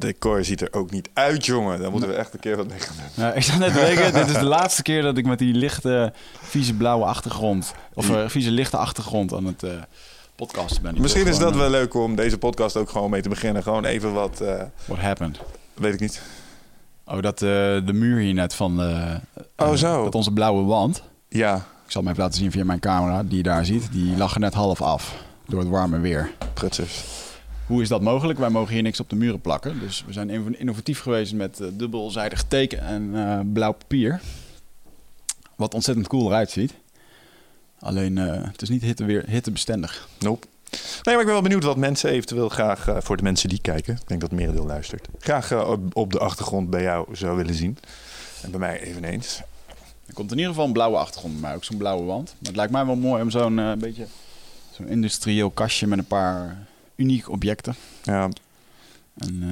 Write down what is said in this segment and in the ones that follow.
Dat decor ziet er ook niet uit, jongen. Daar moeten we echt een keer wat mee gaan doen. Ik zou net denken, dit is de laatste keer dat ik met die lichte, vieze blauwe achtergrond... of eh, vieze lichte achtergrond aan het eh podcasten ben. Misschien is dat wel leuk om deze podcast ook gewoon mee te beginnen. Gewoon even wat, eh, What happened? weet ik niet. Oh, dat de muur hier net van... Oh, zo. Dat onze blauwe wand... Ja, Ik zal hem even laten zien via mijn camera, die je daar ziet. Die lag er net half af door het warme weer. prutsers. Hoe is dat mogelijk? Wij mogen hier niks op de muren plakken. Dus we zijn inno- innovatief geweest met eh, dubbelzijdig teken en eh, blauw papier. Wat ontzettend cool eruit ziet. Alleen, eh, het is niet hitteweer, hittebestendig. Nope. Nee, maar ik ben wel benieuwd wat mensen eventueel graag, voor de mensen die kijken, ik denk dat merendeel luistert, graag op, de achtergrond bij jou zou willen zien. En bij mij eveneens. Er komt in ieder geval een blauwe achtergrond mij, ook zo'n blauwe wand. Maar het lijkt mij wel mooi om zo'n beetje zo'n industrieel kastje met een paar unieke objecten. Ja, En,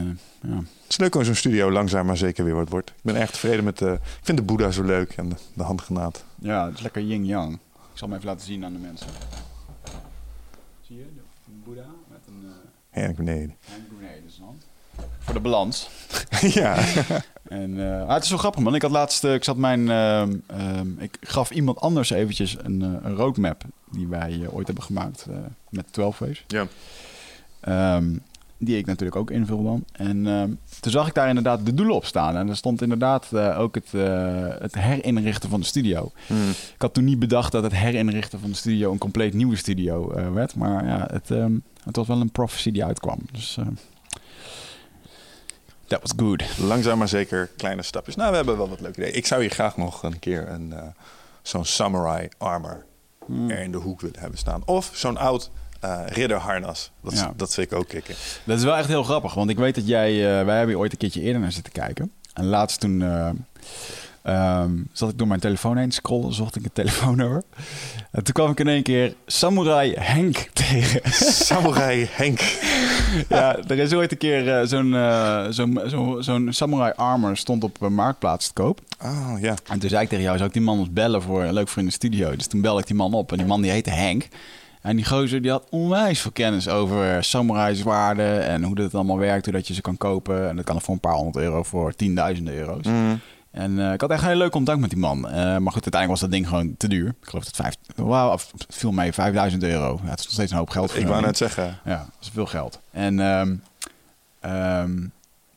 eh, ja. het is leuk als zo'n studio langzaam maar zeker weer wat wordt. Ik ben erg tevreden met de... Ik vind de Boeddha zo leuk en de, de handgranaat. ja, het is lekker yin-yang. Ik zal hem even laten zien aan de mensen. Zie je de Boeddha met een uh, Henk beneden. hand grenade in zijn hand? Voor de balans. ja. En, eh, ah, het is wel grappig, man. Ik had laatst, eh, ik zat mijn, ehm, ehm, ik gaf iemand anders eventjes een, eh, een roadmap die wij eh, ooit hebben gemaakt eh, met 12 Ways. ja. Ehm, die ik natuurlijk ook invul dan. En ehm, toen zag ik daar inderdaad de doelen op staan. En er stond inderdaad eh, ook het, eh, het herinrichten van de studio. Hmm. Ik had toen niet bedacht dat het herinrichten van de studio een compleet nieuwe studio eh, werd. Maar ja, het, ehm, het was wel een prophecy die uitkwam. Dus that was good. Langzaam maar zeker kleine stapjes. Nou, we hebben wel wat leuke ideeën. Ik zou hier graag nog een keer een, zo'n samurai armor Hmm. er in de hoek willen hebben staan. Of zo'n oud eh, ridderharnas. Dat, is- Ja. dat vind ik ook kicken. Dat is wel echt heel grappig, want ik weet dat jij... eh, wij hebben hier ooit een keertje eerder naar zitten kijken. En laatst toen eh, ehm, zat ik door mijn telefoon heen scrollen, zocht ik een telefoonnummer. En toen kwam ik in één keer Samurai Henk tegen. Samurai Henk. ja, er is ooit een keer zo'n zo'n zo, zo'n Samurai Armor stond op een marktplaats te koop. Oh ja. En toen zei ik tegen jou, zou ik die man eens bellen voor leuk voor in de studio? Dus toen belde ik die man op en die man die heette Henk. En die gozer die had onwijs veel kennis over samurai zwaarden en hoe dat allemaal werkt, hoe dat je ze kan kopen. En dat kan er voor een paar honderd euro voor tienduizenden euro's. Mm. En eh, ik had echt een heel leuk contact met die man. Eh, maar goed, uiteindelijk was dat ding gewoon te duur. Ik geloof dat vijf, of het viel mee, 5000 euro. Ja, het is nog steeds een hoop geld. voor Ik wou net zeggen. Ja, dat is veel geld. En ehm,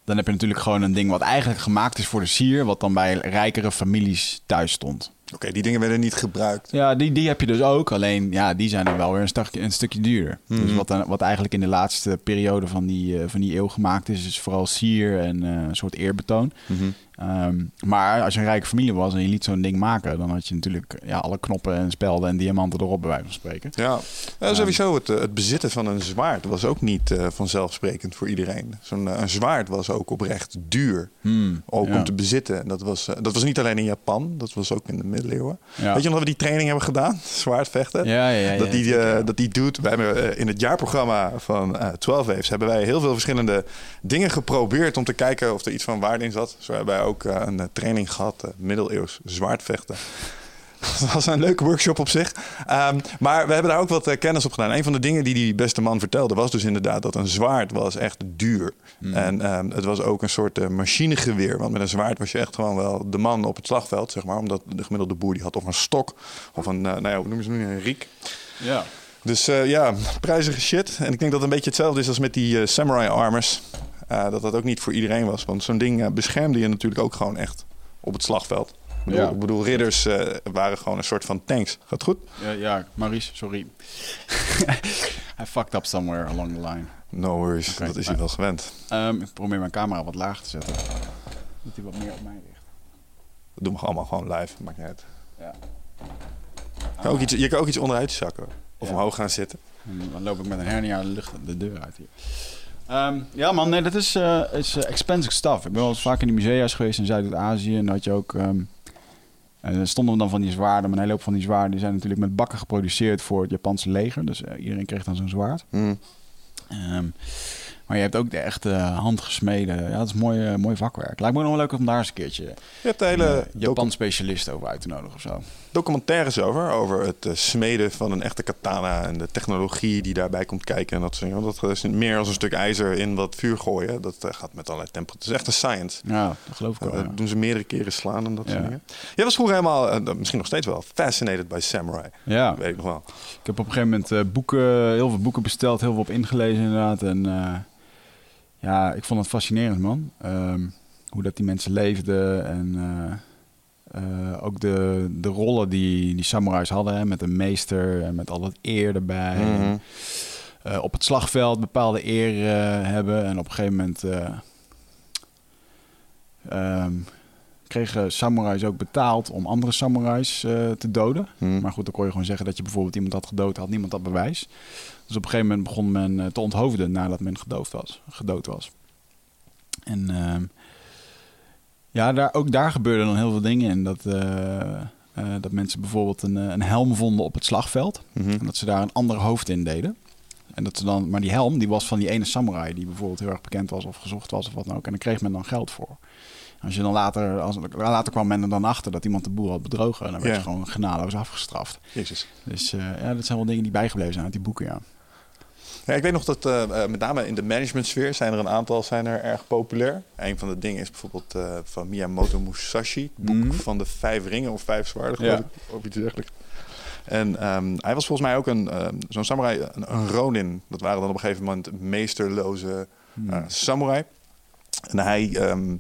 dan heb je natuurlijk gewoon een ding wat eigenlijk gemaakt is voor de sier, wat dan bij rijkere families thuis stond. Oké, die dingen werden niet gebruikt. Ja, die, die heb je dus ook. Alleen, ja, die zijn dan wel weer een stukje, een stukje duurder. Mhm. Dus wat, dan- wat eigenlijk in de laatste periode van die, eh, van die eeuw gemaakt is, is vooral sier en eh, een soort eerbetoon. Mhm. Ehm, maar als je een rijke familie was en je liet zo'n ding maken, dan had je natuurlijk ja, alle knoppen en spelden en diamanten erop, bij wijze van spreken. Ja, ja sowieso het, eh, het bezitten van een zwaard was ook niet eh, vanzelfsprekend voor iedereen. Zo'n eh, een zwaard was ook oprecht duur. Hmm, Ook ja. om te bezitten. En Dat was, dat was niet alleen in Japan, dat was ook in de middeleeuwen. Ja. Weet je nog dat we die training hebben gedaan? Zwaardvechten? Ja, ja, ja, ja, dat, die, dat die doet. Wij hebben in het jaarprogramma van eh 12 Waves hebben wij heel veel verschillende dingen geprobeerd om te kijken of er iets van waarde in zat. Zo hebben wij ook eh, een eh, training gehad, eh, middeleeuws zwaardvechten. Dat was een leuke workshop op zich. Ehm, maar we hebben daar ook wat kennis op gedaan. Een van de dingen die die beste man vertelde was dus inderdaad dat een zwaard was echt duur. En ehm, het was ook een soort machinegeweer. Want met een zwaard was je echt gewoon wel de man op het slagveld, zeg maar. Omdat de gemiddelde boer die had of een stok of een, nou ja, hoe noemen ze het nu, een riek. Ja. Dus ja, prijzige shit. En ik denk dat het een beetje hetzelfde is als met die samurai armors. Eh, dat dat ook niet voor iedereen was. Want zo'n ding eh, beschermde je natuurlijk ook gewoon echt op het slagveld. Ik bedoel, Ja. ik bedoel ridders eh, waren gewoon een soort van tanks. Gaat goed? Ja, ja Maurice, sorry. Hij fucked up somewhere along the line. No worries, dat is hij maar- wel gewend. Ehm, ik probeer mijn camera wat laag te zetten. Dat hij wat meer op mij richt. Dat doen we allemaal gewoon live, maakt niet uit. Ja. Je kan ook iets, je kan ook iets onderuit zakken. Of Ja. omhoog gaan zitten. En dan loop ik met een hernia de, lucht, de deur uit hier. Ehm, ja man, nee, dat is, eh, is eh, expensive stuff. Ik ben wel eens vaak in die musea's geweest in Zuid-Azië. En dan had je ook... ehm en stonden dan van die zwaarden. Maar een hele hoop van die zwaarden die zijn natuurlijk met bakken geproduceerd voor het Japanse leger. Dus eh, iedereen kreeg dan zo'n zwaard. Hmm. Ehm, maar je hebt ook de echte handgesmeden. Ja, dat is mooi, mooi vakwerk. Lijkt me nog wel leuk om daar eens een keertje Je hebt de hele Japan-specialist over uit te nodigen of zo. Documentaires over. Over het eh, smeden van een echte katana. En de technologie die daarbij komt kijken. En dat soort dingen. Want Dat is meer als een stuk ijzer in wat vuur gooien. Dat eh, gaat met allerlei tempo. Het is echt een science. Ja, dat geloof ik Dat wel. ja. doen ze meerdere keren slaan en dat Ja. soort dingen. Jij was vroeger helemaal, eh, misschien nog steeds wel, fascinated by samurai. Ja, Weet ik nog wel. ik heb op een gegeven moment boeken, heel veel boeken besteld, heel veel op ingelezen inderdaad. En ja, ik vond het fascinerend man. Ehm, hoe dat die mensen leefden en eh, ook de, de rollen die die samurais hadden. Hè, met een meester en met al dat eer erbij. Mhm. eh, op het slagveld bepaalde eer eh, hebben. En op een gegeven moment ehm, kregen samurais ook betaald om andere samurais te doden. Mhm. Maar goed, dan kon je gewoon zeggen dat je bijvoorbeeld iemand had gedood, had niemand dat bewijs. Dus op een gegeven moment begon men te onthoofden nadat men gedoofd was, gedood was. En ehm, ja, daar, ook daar gebeurden dan heel veel dingen in. Dat, eh, eh, dat mensen bijvoorbeeld een, eh, een helm vonden op het slagveld. Mhm. En dat ze daar een ander hoofd in deden. En dat ze dan, maar die helm die was van die ene samurai die bijvoorbeeld heel erg bekend was of gezocht was of wat dan ook. En daar kreeg men dan geld voor. Als je dan later, als, later kwam men er dan achter dat iemand de boel had bedrogen. En dan werd Ja. je gewoon genadeloos afgestraft. Jezus. Dus ja, dat zijn wel dingen die bijgebleven zijn uit die boeken, ja. Ja, ik weet nog dat eh, eh, met name in de managementsfeer zijn er een aantal zijn er erg populair. Een van de dingen is bijvoorbeeld eh, van Miyamoto Musashi, het boek Mhm. van de vijf ringen of vijf zwaarden, Ja. ik, of iets dergelijks. En ehm, hij was volgens mij ook een, ehm, zo'n samurai, een, een ronin. Dat waren dan op een gegeven moment meesterloze eh, samurai. En hij, ehm,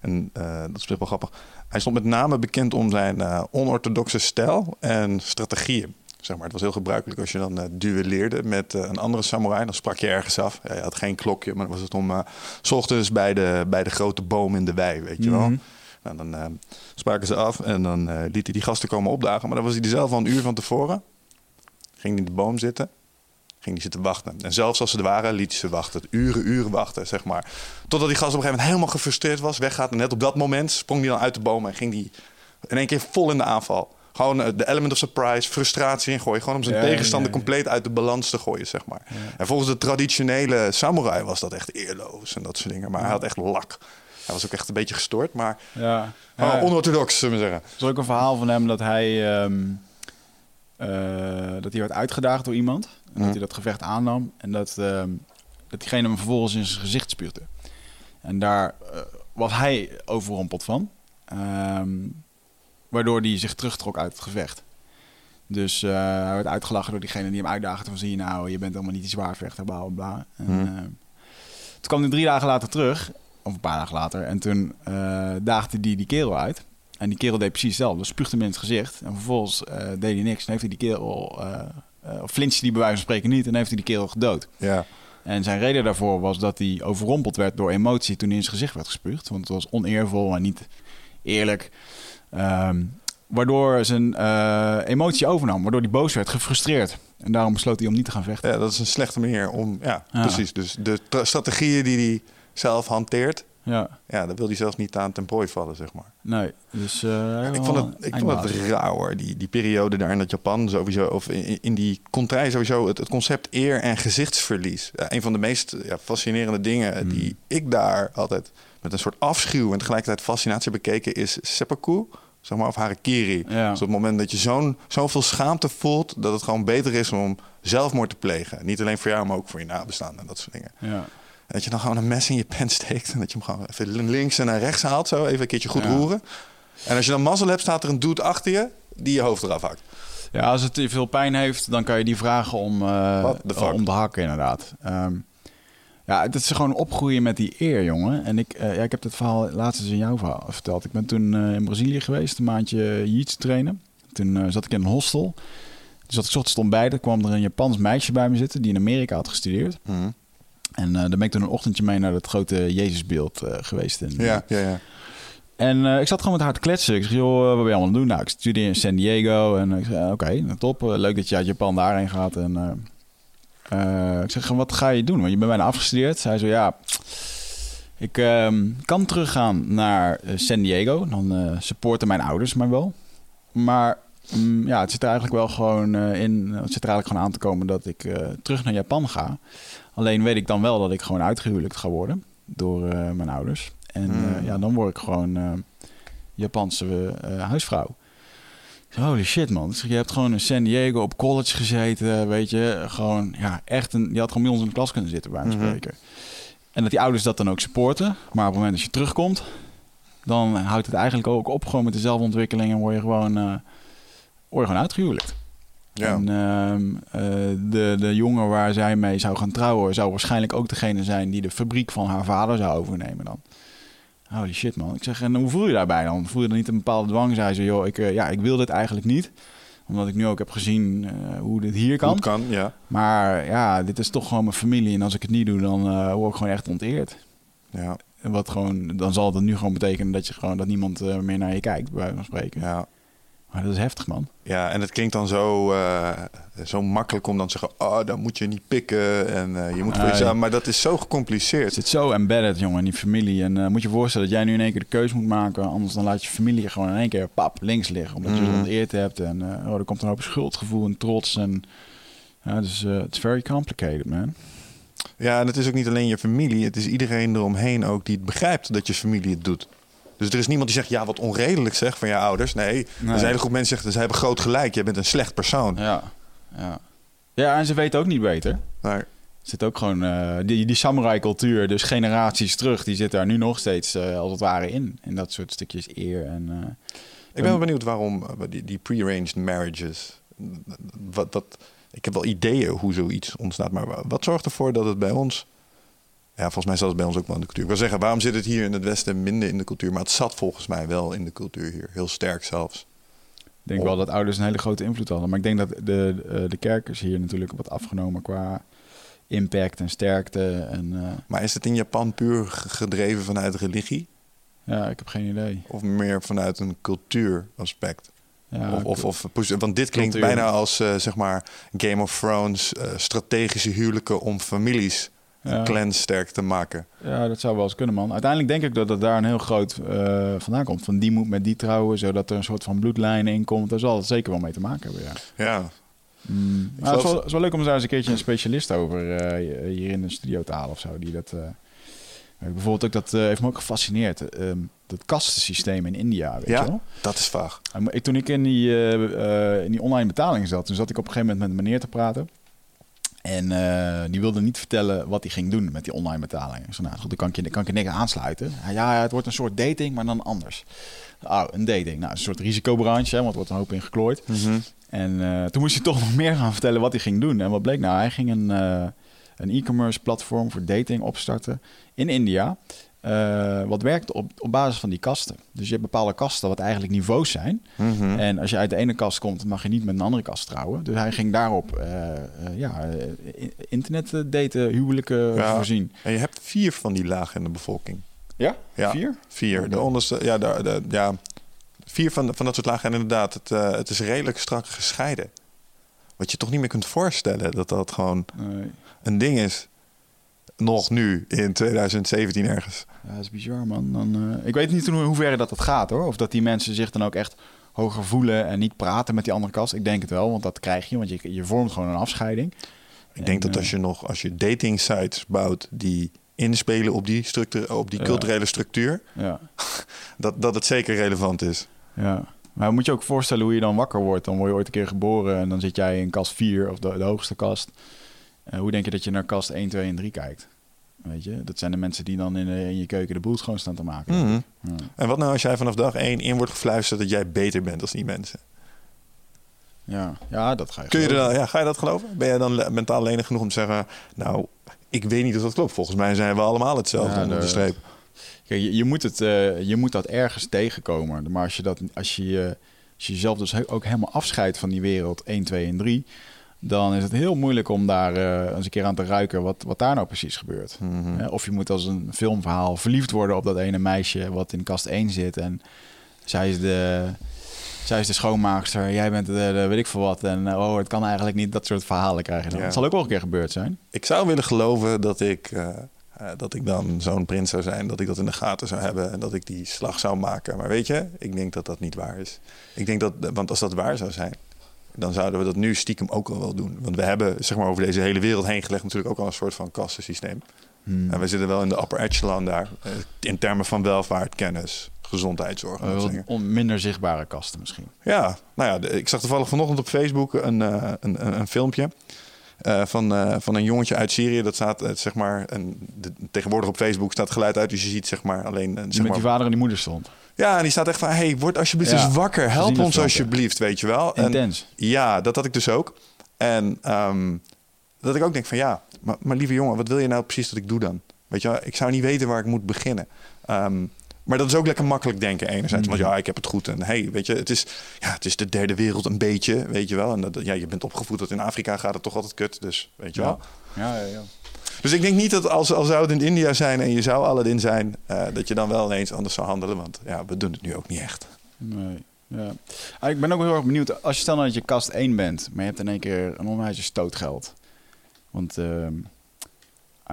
en, dat is best wel grappig, hij stond met name bekend om zijn onorthodoxe stijl en strategieën. Zeg maar, het was heel gebruikelijk als je dan eh, duelleerde met eh, een andere samurai. Dan sprak je ergens af. Ja, je had geen klokje, maar dan was het om... eh, s ochtends bij de, bij de grote boom in de wei, weet je wel. Mhm. Nou, dan spraken ze af en dan liet hij die gasten komen opdagen. Maar dan was hij er zelf al een uur van tevoren. Ging hij in de boom zitten. Ging hij zitten wachten. En zelfs als ze er waren, liet hij ze wachten. Uren, uren wachten, zeg maar. Totdat die gast op een gegeven moment helemaal gefrustreerd was. Weggaat. En net op dat moment sprong hij dan uit de boom. En ging hij in één keer vol in de aanval. Gewoon eh, de element of surprise, frustratie ingooien. Gewoon om zijn Ja, tegenstander ja, ja. compleet uit de balans te gooien, zeg maar. En volgens de traditionele samurai was dat echt eerloos en dat soort dingen. Maar hij had echt lak. Hij was ook echt een beetje gestoord, maar Ja, ja. onorthodox, zullen we zeggen. Er is ook een verhaal van hem dat hij, ehm, eh, dat hij werd uitgedaagd door iemand. En dat hij dat gevecht aannam. En dat, ehm, dat diegene hem vervolgens in zijn gezicht spuugde. En daar eh, was hij overrompeld van. Ehm, waardoor hij zich terugtrok uit het gevecht. Dus eh, hij werd uitgelachen door diegene die hem uitdaagde. Van zie je nou, je bent helemaal niet die zwaarvechter, bla bla bla. En, Mhm. eh, toen kwam hij drie dagen later terug. Of een paar dagen later. En toen eh, daagde die die kerel uit. En die kerel deed precies hetzelfde. Spuugde hem in het gezicht. En vervolgens deed hij niks. En heeft hij die kerel... of flinste die bij wijze van spreken niet. En heeft hij die kerel gedood. Ja. En zijn reden daarvoor was dat hij overrompeld werd door emotie toen hij in zijn gezicht werd gespuugd. Want het was oneervol en niet eerlijk. Ehm, waardoor zijn eh, emotie overnam. Waardoor hij boos werd, gefrustreerd. En daarom besloot hij om niet te gaan vechten. ja, dat is een slechte manier om... Ja, Ja. precies. Dus de tra- strategieën die hij zelf hanteert... Ja, Ja, daar wil hij zelfs niet aan ten prooi vallen, zeg maar. nee. Dus eh, ik vond het, ik vond het hoor, die, die periode daar in dat Japan sowieso, of in, in die contrai sowieso, het, het concept eer en gezichtsverlies. Ja, een van de meest ja, fascinerende dingen Hmm. die ik daar altijd met een soort afschuw en tegelijkertijd fascinatie bekeken is seppuku, zeg maar, of harakiri. Ja. Dus op het moment dat je zo'n zoveel schaamte voelt, dat het gewoon beter is om zelfmoord te plegen. Niet alleen voor jou, maar ook voor je nabestaanden en dat soort dingen. Ja. En dat je dan gewoon een mes in je pen steekt. En dat je hem gewoon even links en naar rechts haalt. Zo even een keertje goed Ja. roeren. En als je dan mazzel hebt, staat er een dude achter je die je hoofd eraf hakt. Ja, als het te veel pijn heeft, dan kan je die vragen om, fuck? om te hakken, inderdaad. Ehm, Ja, het is gewoon opgroeien met die eer, jongen. En ik, eh, ja, ik heb het verhaal laatst eens in jouw verhaal verteld. Ik ben toen eh, in Brazilië geweest, een maandje jiu trainen. Toen eh, zat ik in een hostel. Dus dat ik ochtends ontbijten, kwam er een Japans meisje bij me zitten die in Amerika had gestudeerd. Mhm. En daar ben ik toen een ochtendje mee naar dat grote Jezusbeeld geweest. In, Ja, ja, ja. En ik zat gewoon met haar te kletsen. Ik zeg, joh, wat ben je allemaal aan het doen? Nou, ik studeer in San Diego. En ik zei, oké, nou, top. Leuk dat je uit Japan daarheen gaat. En eh, ik zeg, wat ga je doen? Want je bent bijna afgestudeerd. Zij zo, ja, ik ehm, kan teruggaan naar eh, San Diego. Dan eh, supporten mijn ouders mij wel. Maar mm, ja, het zit er eigenlijk wel gewoon in. Het zit er eigenlijk gewoon aan te komen dat ik terug naar Japan ga. Alleen weet ik dan wel dat ik gewoon uitgehuwelijkt ga worden door mijn ouders. En Hmm. ja, dan word ik gewoon Japanse huisvrouw. Holy shit, man. Je hebt gewoon in San Diego op college gezeten, weet je. Gewoon, ja, echt een... Je had gewoon bij ons in de klas kunnen zitten, bij een Mhm. spreken. En dat die ouders dat dan ook supporten. Maar op het moment dat je terugkomt, dan houdt het eigenlijk ook op gewoon met de zelfontwikkeling en word je gewoon, eh, word je gewoon. Ja. En ehm, eh, de, de jongen waar zij mee zou gaan trouwen, zou waarschijnlijk ook degene zijn die de fabriek van haar vader zou overnemen dan. Holy shit man. Ik zeg, en hoe voel je daarbij dan? Voel je dan niet een bepaalde dwang? Zei ze, joh, ik, eh, ja, ik wil dit eigenlijk niet. Omdat ik nu ook heb gezien eh, hoe dit hier kan. Goed kan, ja. Maar ja, dit is toch gewoon mijn familie. En als ik het niet doe, dan eh, word ik gewoon echt onteerd. Ja, wat gewoon, dan zal het nu gewoon betekenen dat je gewoon dat niemand meer naar je kijkt, bij wijze van spreken. ja. Maar dat is heftig, man. Ja, en het klinkt dan zo, eh, zo makkelijk om dan te zeggen... oh, dan moet je niet pikken en eh, je moet voor jezelf... Maar dat is zo Het gecompliceerd. zit zo embedded, jongen, in die familie. En eh, moet je je voorstellen dat jij nu in één keer de keuze moet maken. Anders dan laat je familie gewoon in één keer pap links liggen. Omdat je ze onteerd hebt. En oh, er komt een hoop schuldgevoel en trots. En ja, dus het is very complicated, man. Ja, en het is ook niet alleen je familie. Het is iedereen eromheen ook die het begrijpt dat je familie het doet. Dus er is niemand die zegt, ja, wat onredelijk zeg van je ouders. Nee, er is een hele groep mensen die zeggen, ze hebben groot gelijk. Je bent een slecht persoon. Ja, ja. Ja, en ze weten ook niet beter. Er zit ook gewoon eh, die, die samurai-cultuur, dus generaties terug, die zit daar nu nog steeds eh, als het ware in. In dat soort stukjes eer. En, eh, ik ben wel benieuwd waarom die, die pre-arranged marriages... Wat, wat, ik heb wel ideeën hoe zoiets ontstaat. Maar wa- wat zorgt ervoor dat het bij ons... Ja, volgens mij zat het bij ons ook wel in de cultuur. Ik wil zeggen, waarom zit het hier in het Westen minder in de cultuur? Maar het zat volgens mij wel in de cultuur hier. Heel sterk zelfs. Ik denk wel dat ouders een hele grote invloed hadden. Maar ik denk dat de, eh, de kerkers hier natuurlijk wat afgenomen qua impact en sterkte. En eh, Maar is het in Japan puur gedreven vanuit religie? ja, ik heb geen idee. Of meer vanuit een cultuuraspect? Ja, of, of, want dit klinkt Cultuur. bijna als eh, zeg maar Game of Thrones, strategische huwelijken om families, ja, clans sterk te maken. ja, dat zou wel eens kunnen, man. Uiteindelijk denk ik dat het daar een heel groot eh, vandaan komt. Van die moet met die trouwen, zodat er een soort van bloedlijn in komt. Daar zal het zeker wel mee te maken hebben, ja. Ja, Mm. Ik Maar het, is wel, het is wel leuk om daar eens een keertje een specialist over eh, hier in de studio te halen of zo. Die dat, eh, bijvoorbeeld ook dat heeft me ook gefascineerd. ehm, dat kastensysteem in India, weet Ja? je wel? dat is vaag. Ik, toen ik in die, in die online betaling zat, toen zat ik op een gegeven moment met een meneer te praten. En eh, die wilde niet vertellen wat hij ging doen met die online betaling. Ik zei, nou goed, dan kan ik je, kan ik je niks aansluiten. Ja, het wordt een soort dating, maar dan anders. Oh, een dating. Nou, een soort risicobranche, hè, want er wordt een hoop in geklooid. En eh, toen moest hij toch nog meer gaan vertellen wat hij ging doen. En wat bleek nou? Hij ging een, eh, een e-commerce platform voor dating opstarten in India. Eh, wat werkt op, op basis van die kasten. Dus je hebt bepaalde kasten wat eigenlijk niveaus zijn. Mhm. En als je uit de ene kast komt, mag je niet met een andere kast trouwen. Dus hij ging daarop eh, eh, ja, internet daten, huwelijken Ja. voorzien. En je hebt vier van die lagen in de bevolking. Ja? Ja. Vier? Vier. De Oké. onderste, ja, de, de- ja, vier van, van dat soort lagen. En inderdaad, het, het is redelijk strak gescheiden. Wat je toch niet meer kunt voorstellen dat dat gewoon Nee. een ding is. Nog nu, in 2017 ergens. Ja, dat is bizar, man. Dan, eh, ik weet niet in ho- hoeverre dat dat gaat, hoor. Of dat die mensen zich dan ook echt hoger voelen en niet praten met die andere kast. Ik denk het wel, want dat krijg je, want je, je vormt gewoon een afscheiding. Ik denk En, dat als je nog, als je dating sites bouwt die inspelen op die, structuur, op die culturele structuur, Ja, dat, dat het zeker relevant is. ja. Maar moet je ook voorstellen hoe je dan wakker wordt. Dan word je ooit een keer geboren en dan zit jij in kast 4 of de, de hoogste kast. Eh, hoe denk je dat je naar kast 1, 2 en 3 kijkt? Weet je, dat zijn de mensen die dan in, de- in je keuken de boel schoon staan te maken. Mhm. Ja. En wat nou als jij vanaf dag één in wordt gefluisterd dat jij beter bent als die mensen? Ja. ja, dat ga je Kun je dan, ja, ga je dat geloven? Ben je dan mentaal lenig genoeg om te zeggen, nou, ik weet niet of dat klopt. Volgens mij zijn we allemaal hetzelfde Ja, onder de de- streep. Kijk, je, je, moet het, eh, je moet dat ergens tegenkomen. Maar als je, dat, als je, als je jezelf dus ook helemaal afscheidt van die wereld 1, 2 en 3... dan is het heel moeilijk om daar eh, eens een keer aan te ruiken wat, wat daar nou precies gebeurt. Mhm. Of je moet als een filmverhaal verliefd worden op dat ene meisje wat in kast 1 zit. En zij is de, zij is de schoonmaakster, jij bent de, de weet ik veel wat. En eh, oh, het kan eigenlijk niet. Dat soort verhalen krijg je dan. Ja. Het zal ook wel een keer gebeurd zijn. Ik zou willen geloven dat ik, eh, dat ik dan zo'n prins zou zijn. Dat ik dat in de gaten zou hebben. En dat ik die slag zou maken. Maar weet je, ik denk dat dat niet waar is. Ik denk dat, want als dat waar zou zijn... dan zouden we dat nu stiekem ook al wel doen. Want we hebben zeg maar, over deze hele wereld heen gelegd... natuurlijk ook al een soort van kastensysteem. Hmm. En we zitten wel in de upper echelon daar. eh, in termen van welvaart, kennis, gezondheidszorg. on- minder zichtbare kasten misschien. Ja, nou ja, ik zag toevallig vanochtend op Facebook een, eh, een, een, een filmpje. Eh, van, eh, van een jongetje uit Syrië. Dat staat eh, zeg maar. De, tegenwoordig op Facebook staat geluid uit. Dus je ziet zeg maar alleen. een Die zeg met maar, die vader en die moeder stond. ja, en die staat echt van: hey, word alsjeblieft Ja, eens wakker. Help ons alsjeblieft, weet je wel. En, Intens. ja, dat had ik dus ook. En ehm, dat ik ook denk van ja, maar, maar lieve jongen, wat wil je nou precies dat ik doe dan? Weet je, wel, ik zou niet weten waar ik moet beginnen. Ehm, maar dat is ook lekker makkelijk denken enerzijds. Want ja, ik heb het goed. En hey, weet je, het is, ja, het is de derde wereld een beetje, weet je wel. En dat, ja, je bent opgevoed dat in Afrika gaat het toch altijd kut. Dus weet je wel. Ja, ja, ja. Dus ik denk niet dat als, als zou het in India zijn en je zou Aladdin zijn, eh, dat je dan wel ineens anders zou handelen. Want ja, we doen het nu ook niet echt. Nee. Ja. Ah, ik ben ook heel erg benieuwd. Als je stel nou dat je kast 1 bent, maar je hebt in één keer een onwijze stootgeld. Want, ehm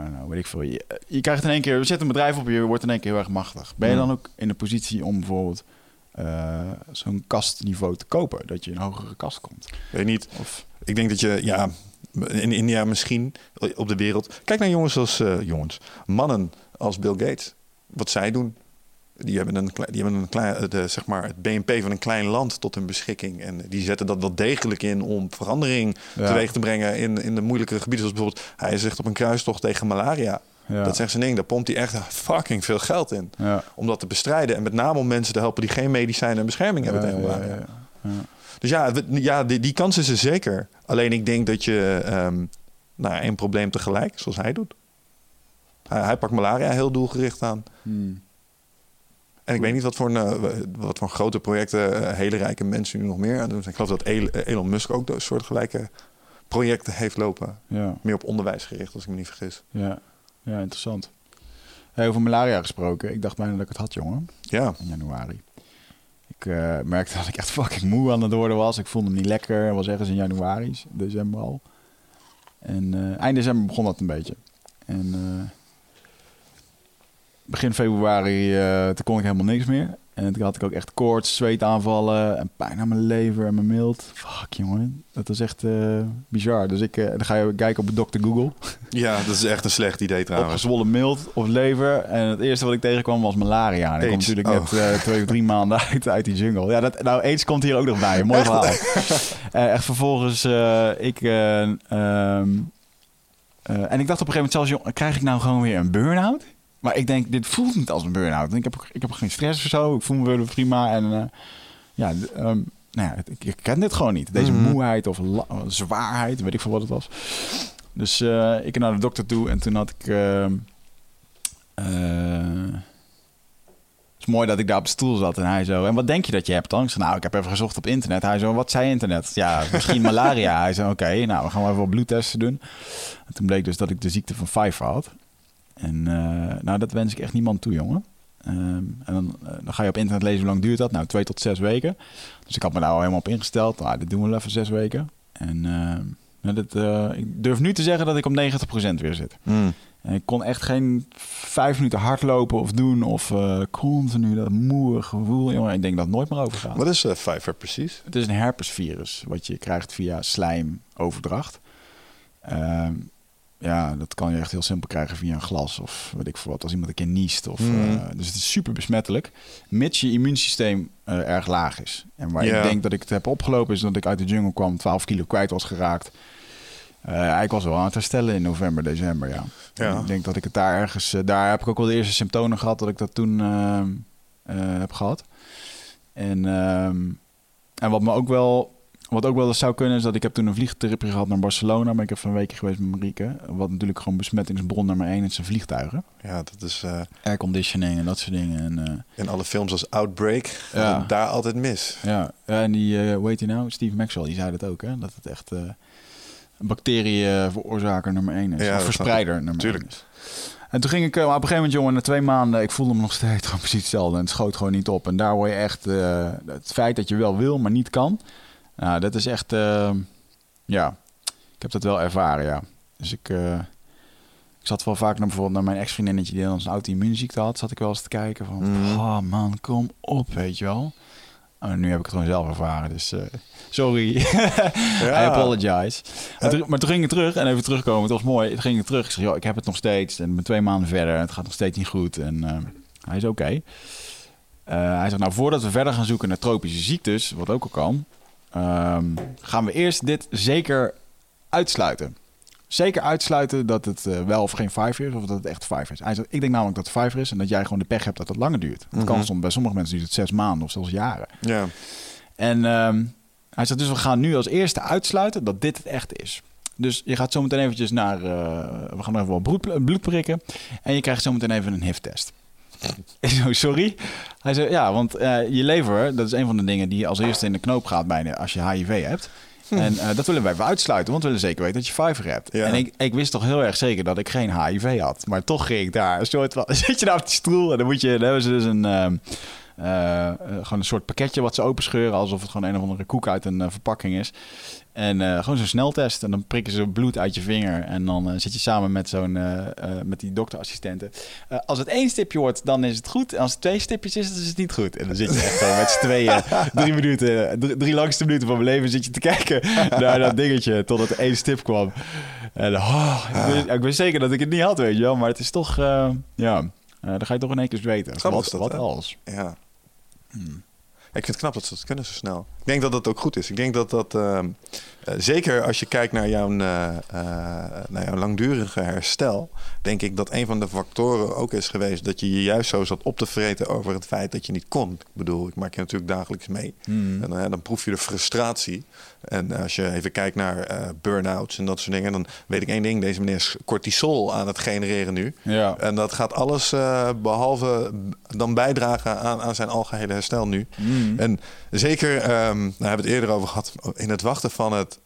know, weet ik veel. Je, je krijgt in één keer, er zit een bedrijf op je, je wordt in één keer heel erg machtig. Ben je Hmm. dan ook in de positie om bijvoorbeeld eh, zo'n kastniveau te kopen? Dat je in een hogere kast komt? Weet niet. Of, Ik denk dat je, ja, in India misschien, op de wereld. Kijk naar jongens als, eh, jongens, mannen als Bill Gates. Wat zij doen. Die hebben, een, die hebben een klein, de, zeg maar, het BNP van een klein land tot hun beschikking. En die zetten dat wel degelijk in om verandering Ja. teweeg te brengen in, in de moeilijkere gebieden. Zoals bijvoorbeeld, hij zegt op een kruistocht tegen malaria. ja. Dat zegt zijn ding, daar pompt hij echt fucking veel geld in. ja. Om dat te bestrijden. En met name om mensen te helpen die geen medicijnen en bescherming hebben tegen malaria. Dus ja, ja die, die kans is er zeker. Alleen ik denk dat je ehm nou, één probleem tegelijk, zoals hij doet. Hij, hij pakt malaria heel doelgericht aan. Hmm. En ik weet niet wat voor, een, eh, wat voor grote projecten eh, hele rijke mensen nu nog meer aan doen zijn. Ik geloof dat El- Elon Musk ook een soortgelijke projecten heeft lopen. ja. Meer op onderwijs gericht, als ik me niet vergis. Ja, ja interessant. Hey, over malaria gesproken. Ik dacht bijna dat ik het had, jongen. Ja, In januari. Ik eh, merkte dat ik echt fucking moe aan het worden was. Ik voelde me niet lekker. Het was ergens in januari, december al. En eh, eind december begon dat een beetje. En eh, begin februari, eh, toen kon ik helemaal niks meer. En toen had ik ook echt koorts, zweetaanvallen en pijn aan mijn lever en mijn mild. Fuck, jongen. Dat was echt eh, bizar. Dus ik, eh, dan ga je kijken op Dr. Google. ja, dat is echt een slecht idee trouwens. Opgezwollen mild of lever. En het eerste wat ik tegenkwam was malaria. En ik kom natuurlijk Oh. net eh, twee of drie maanden uit, uit die jungle. Ja, dat, nou, AIDS komt hier ook nog bij. Mooi verhaal. Echt vervolgens, ik... eh, ehm, eh, en ik dacht op een gegeven moment zelfs, krijg ik nou gewoon weer een burn-out? Maar ik denk, dit voelt niet als een burn-out. Ik heb, ik heb geen stress of zo. Ik voel me weer prima. En eh, ja, ehm, nou ja, ik, ik ken dit gewoon niet. Deze Mhm. moeheid of zwaarheid, weet ik veel wat het was. Dus eh, ik ging naar de dokter toe en toen had ik... ehm, eh, het is mooi dat ik daar op de stoel zat en hij zo... En wat denk je dat je hebt dan? Ik zei, nou, ik heb even gezocht op internet. Hij zo, wat zei internet? Ja, misschien malaria. Hij zei, oké, nou, we gaan wel even wat bloedtesten doen. En toen bleek dus dat ik de ziekte van Pfeiffer had. En eh, nou, dat wens ik echt niemand toe, jongen. Ehm, en dan, eh, dan ga je op internet lezen hoe lang duurt dat. Nou, twee tot zes weken. Dus ik had me daar al helemaal op ingesteld. Nou, dit doen we wel even zes weken. En ehm, nou, dit, eh, ik durf nu te zeggen dat ik op 90% weer zit. Hmm. En ik kon echt geen vijf minuten hardlopen of doen. Of eh, continu dat moe gevoel. Jongen, ik denk dat het nooit meer overgaat. Wat is uh, Pfeiffer precies? Het is een herpesvirus wat je krijgt via slijmoverdracht. Ehm, ja, dat kan je echt heel simpel krijgen via een glas of weet ik veel wat. Als iemand een keer niest. Of, Mhm. eh, dus het is super besmettelijk. Mits je immuunsysteem eh, erg laag is. En waar ik denk dat ik het heb opgelopen is dat ik uit de jungle kwam, 12 kilo kwijt was geraakt. Eh, ik was wel aan het herstellen in november, december, ja. Ja. Ik denk dat ik het daar ergens... daar heb ik ook wel de eerste symptomen gehad dat ik dat toen ehm, eh, heb gehad. En, ehm, en wat me ook wel wat ook wel eens zou kunnen is dat ik heb toen een vliegtripje gehad naar Barcelona. Ben ik even een weekje geweest met Marieke. Wat natuurlijk gewoon besmettingsbron nummer één is zijn vliegtuigen. Ja, dat is eh, Airconditioning en dat soort dingen. En, eh, in alle films als Outbreak Ja. het daar altijd mis. ja. en die, eh hoe heet nou? Steve Maxwell, die zei dat ook, hè? Dat het echt eh een bacterieënveroorzaker nummer één is. Ja, Of verspreider nummer Tuurlijk. één is. En toen ging ik, eh, op een gegeven moment, jongen, na twee maanden, ik voelde me nog steeds gewoon precies hetzelfde. En het schoot gewoon niet op. En daar word je echt, eh, het feit dat je wel wil, maar niet kan. Nou, dat is echt, eh, ja, ik heb dat wel ervaren, ja. Dus ik, eh, ik zat wel vaak naar bijvoorbeeld naar mijn ex-vriendinnetje die dan een auto-immuunziekte had, zat ik wel eens te kijken van, Mhm. oh man, kom op, weet je wel. En nu heb ik het gewoon zelf ervaren, dus eh, sorry. I apologize. En toen- maar toen ging ik terug en even terugkomen. Het was mooi. Toen ging ik terug. Ik zeg, joh, ik heb het nog steeds. En ik ben twee maanden verder. En het gaat nog steeds niet goed. En eh, hij is oké. Eh, hij zegt, nou, voordat we verder gaan zoeken naar tropische ziektes, wat ook al kan, ehm, gaan we eerst dit zeker uitsluiten. Zeker uitsluiten dat het eh, wel of geen vijver is, of dat het echt vijver is. Hij zegt, ik denk namelijk dat het vijver is en dat jij gewoon de pech hebt dat het langer duurt. Het kan Mhm. soms, bij sommige mensen duurt het zes maanden of zelfs jaren. Ja. En ehm, hij zegt dus we gaan nu als eerste uitsluiten dat dit het echt is. Dus je gaat zo meteen eventjes naar, eh, we gaan even wat bloed, bloed prikken en je krijgt zo meteen even een HIV-test. Sorry? Hij zei, ja, want eh, je lever, dat is een van de dingen die als eerste in de knoop gaat bijna als je HIV hebt. En eh, dat willen wij even uitsluiten, want we willen zeker weten dat je Pfizer hebt. Ja. En ik, ik wist toch heel erg zeker dat ik geen HIV had. Maar toch ging ik daar een soort van... Zit je daar op die stoel en dan moet je... Dan hebben ze dus een... ehm, eh, gewoon een soort pakketje wat ze openscheuren... alsof het gewoon een of andere koek uit een verpakking is. En eh, gewoon zo'n sneltest. En dan prikken ze bloed uit je vinger. En dan eh, zit je samen met, zo'n, eh, met die dokterassistenten. Als het één stipje wordt, dan is het goed. En als het twee stipjes is, dan is het niet goed. En dan zit je echt gewoon met z'n tweeën... drie minuten, drie, drie langste minuten van mijn leven zit je te kijken... naar dat dingetje totdat er één stip kwam. En oh, ik, wist, ik wist zeker dat ik het niet had, weet je wel. Maar het is toch... ja, dan ga je toch in één keer weten. Wat, dat, wat als? Ja. Hmm. Ik vind het knap dat ze dat kunnen zo snel. Ik denk dat dat ook goed is. Ik denk dat dat, ehm, eh, zeker als je kijkt naar jouw, eh, eh, naar jouw langdurige herstel, denk ik dat een van de factoren ook is geweest dat je je juist zo zat op te vreten over het feit dat je niet kon. Ik bedoel, ik maak je natuurlijk dagelijks mee. Hmm. En dan proef je de frustratie. En als je even kijkt naar eh burn-outs en dat soort dingen, dan weet ik één ding: deze meneer is cortisol aan het genereren nu. Ja. En dat gaat alles eh, behalve dan bijdragen aan, aan zijn algehele herstel nu. Mm. En zeker, ehm daar hebben we het eerder over gehad, in het wachten van het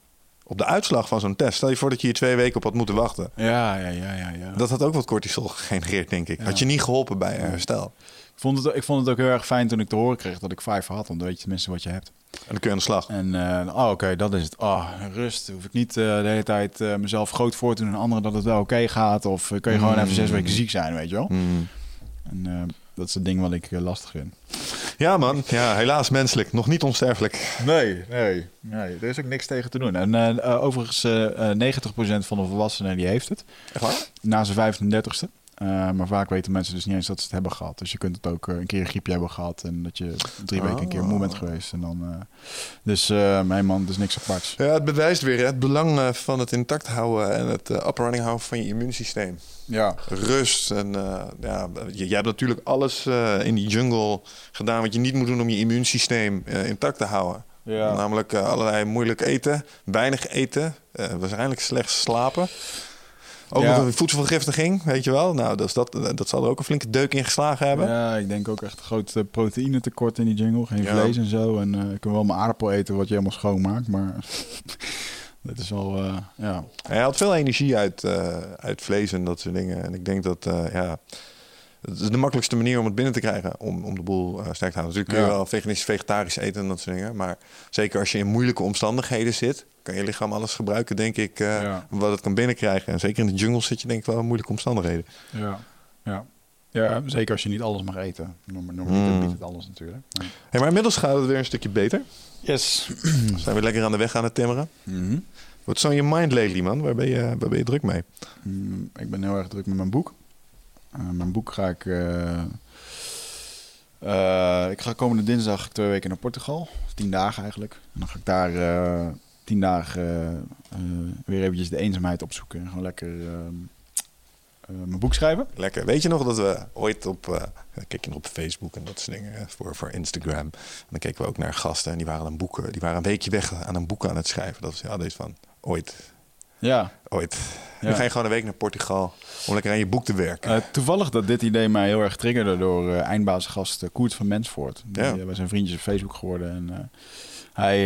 op de uitslag van zo'n test. Stel je voor dat je hier twee weken op had moeten wachten. Ja, ja, ja, ja. ja. Dat had ook wat cortisol gegenereerd, denk ik. Ja. Had je niet geholpen bij herstel. Ik, vond het, ik vond het ook heel erg fijn toen ik te horen kreeg dat ik vijf had. Want dan weet je tenminste wat je hebt. En dan kun je aan de slag. En uh, oh, oké, dat is het. Oh, rust. Hoef ik niet uh, de hele tijd uh, mezelf groot voor te doen en anderen dat het wel oké okay gaat. Of kun je gewoon Mm. even zes weken ziek zijn, weet je wel. Mm. En dat is het ding wat ik lastig vind. Ja, man. Ja, helaas menselijk. Nog niet onsterfelijk. Nee, nee. nee er is ook niks tegen te doen. En overigens, uh, 90% van de volwassenen die heeft het. Echt waar? Na zijn 35ste. Uh, maar vaak weten mensen dus niet eens dat ze het hebben gehad. Dus je kunt het ook uh, een keer een griepje hebben gehad. En dat je drie weken een keer moe bent geweest. En dan, uh, dus mijn man, dus niks aparts. Ja, het bewijst weer hè, het belang eh, van het intact houden en het uh, up running houden van je immuunsysteem. Ja. Rust. En ja, je, jij hebt natuurlijk alles eh, in die jungle gedaan wat je niet moet doen om je immuunsysteem eh, intact te houden. Ja. Namelijk eh, allerlei moeilijk eten, weinig eten, eh, waarschijnlijk slecht slapen. Ook Ja. nog een voedselvergiftiging, weet je wel. Nou, dus dat, dat zal er ook een flinke deuk in geslagen hebben. Ja, ik denk ook echt een groot eh, proteïnetekort in die jungle. Geen Ja. vlees en zo. En eh, ik kan wel mijn aardappel eten wat je helemaal schoonmaakt. Maar dat is wel, eh, ja. Hij haalt veel energie uit, eh, uit vlees en dat soort dingen. En ik denk dat, ja, het is de makkelijkste manier om het binnen te krijgen. Om, om de boel eh, sterk te houden. Natuurlijk kun je Ja. wel veganistisch, vegetarisch eten en dat soort dingen. Maar zeker als je in moeilijke omstandigheden zit, kan je lichaam alles gebruiken, denk ik, eh, Ja. wat het kan binnenkrijgen. En zeker in de jungle zit je denk ik wel in moeilijke omstandigheden. Ja, ja. Ja, zeker als je niet alles mag eten. Normaal normaliter Mm. biedt het alles natuurlijk. Maar- Hey, maar inmiddels gaat het weer een stukje beter. Yes. We zijn weer lekker aan de weg aan het timmeren. Mhm. What's on your mind lately, man? Waar ben je, waar ben je druk mee? Mm, ik ben heel erg druk met mijn boek. Eh, mijn boek ga ik... eh, eh, ik ga komende dinsdag twee weken naar Portugal. Tien dagen eigenlijk. En dan ga ik daar tien dagen weer eventjes de eenzaamheid opzoeken. En gewoon lekker... mijn boek schrijven. Lekker. Weet je nog dat we ooit op... Uh, keek je nog op Facebook en dat soort dingen voor, voor Instagram. En dan keken we ook naar gasten en die waren een boeken... Die waren een weekje weg aan een boek aan het schrijven. Dat was ja, deze van ooit. Ja. Ooit. Ja. Nu ga je gewoon een week naar Portugal om lekker aan je boek te werken. Uh, toevallig dat dit idee mij heel erg triggerde door uh, eindbasengast Koert van Mensvoort. Die, ja. we zijn vriendjes op Facebook geworden en... Hij,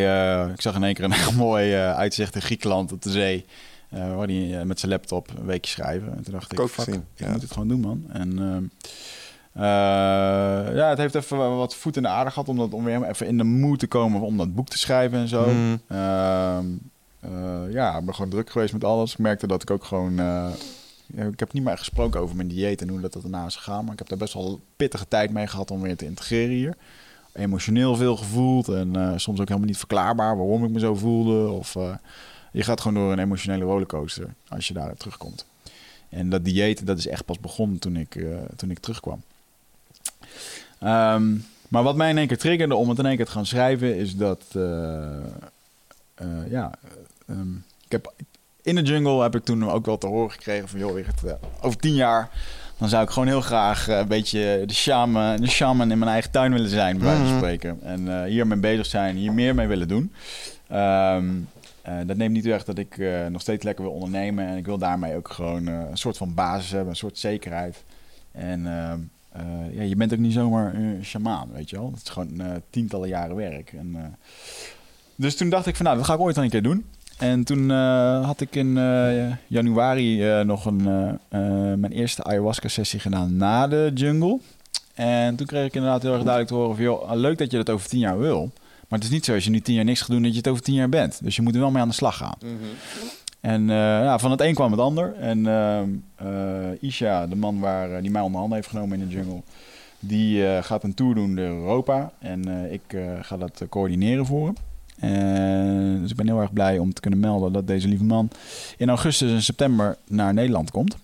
ik zag in één keer een heel mooi uitzicht in Griekenland op de zee. Uh, waar hij met zijn laptop een weekje schrijven. En toen dacht ik, ik fuck, ik moet dit gewoon doen, man. En uh, ja, het heeft even wat voet in de aarde gehad om, dat, om weer even in de moed te komen om dat boek te schrijven en zo. Mm. Uh, ja, ik ben gewoon druk geweest met alles. Ik merkte dat ik ook gewoon... ik heb niet meer gesproken over mijn dieet en hoe dat daarna is gegaan. Maar ik heb daar best wel pittige tijd mee gehad om weer te integreren hier emotioneel veel gevoeld en soms ook helemaal niet verklaarbaar waarom ik me zo voelde. Of je gaat gewoon door een emotionele rollercoaster als je daar terugkomt. En dat dieet, dat is echt pas begonnen toen ik, toen ik terugkwam. Um, maar wat mij in één keer triggerde om het in één keer te gaan schrijven, is dat, ja, um, ik heb, in de jungle heb ik toen ook wel te horen gekregen van, joh, over tien jaar, dan zou ik gewoon heel graag een beetje de shaman, de shaman in mijn eigen tuin willen zijn, bij wijze van spreken. En hiermee bezig zijn, hier meer mee willen doen. Um, uh, dat neemt niet weg dat ik uh, nog steeds lekker wil ondernemen. En ik wil daarmee ook gewoon uh, een soort van basis hebben, een soort zekerheid. En ja, je bent ook niet zomaar een shamaan, weet je wel. Het is gewoon tientallen jaren werk. En, dus toen dacht ik van nou, dat ga ik ooit wel een keer doen. En toen had ik in januari nog een, mijn eerste ayahuasca-sessie gedaan na de jungle. En toen kreeg ik inderdaad heel erg duidelijk te horen van... joh, leuk dat je dat over tien jaar wil... Maar het is niet zo als je nu tien jaar niks gaat doen dat je het over tien jaar bent. Dus je moet er wel mee aan de slag gaan. Mm -hmm. En van het een kwam het ander. En Isha, de man waar, die mij onder handen heeft genomen in de jungle, die gaat een tour doen door Europa. En ik ga dat coördineren voor hem. En, dus ik ben heel erg blij om te kunnen melden dat deze lieve man in augustus en september naar Nederland komt.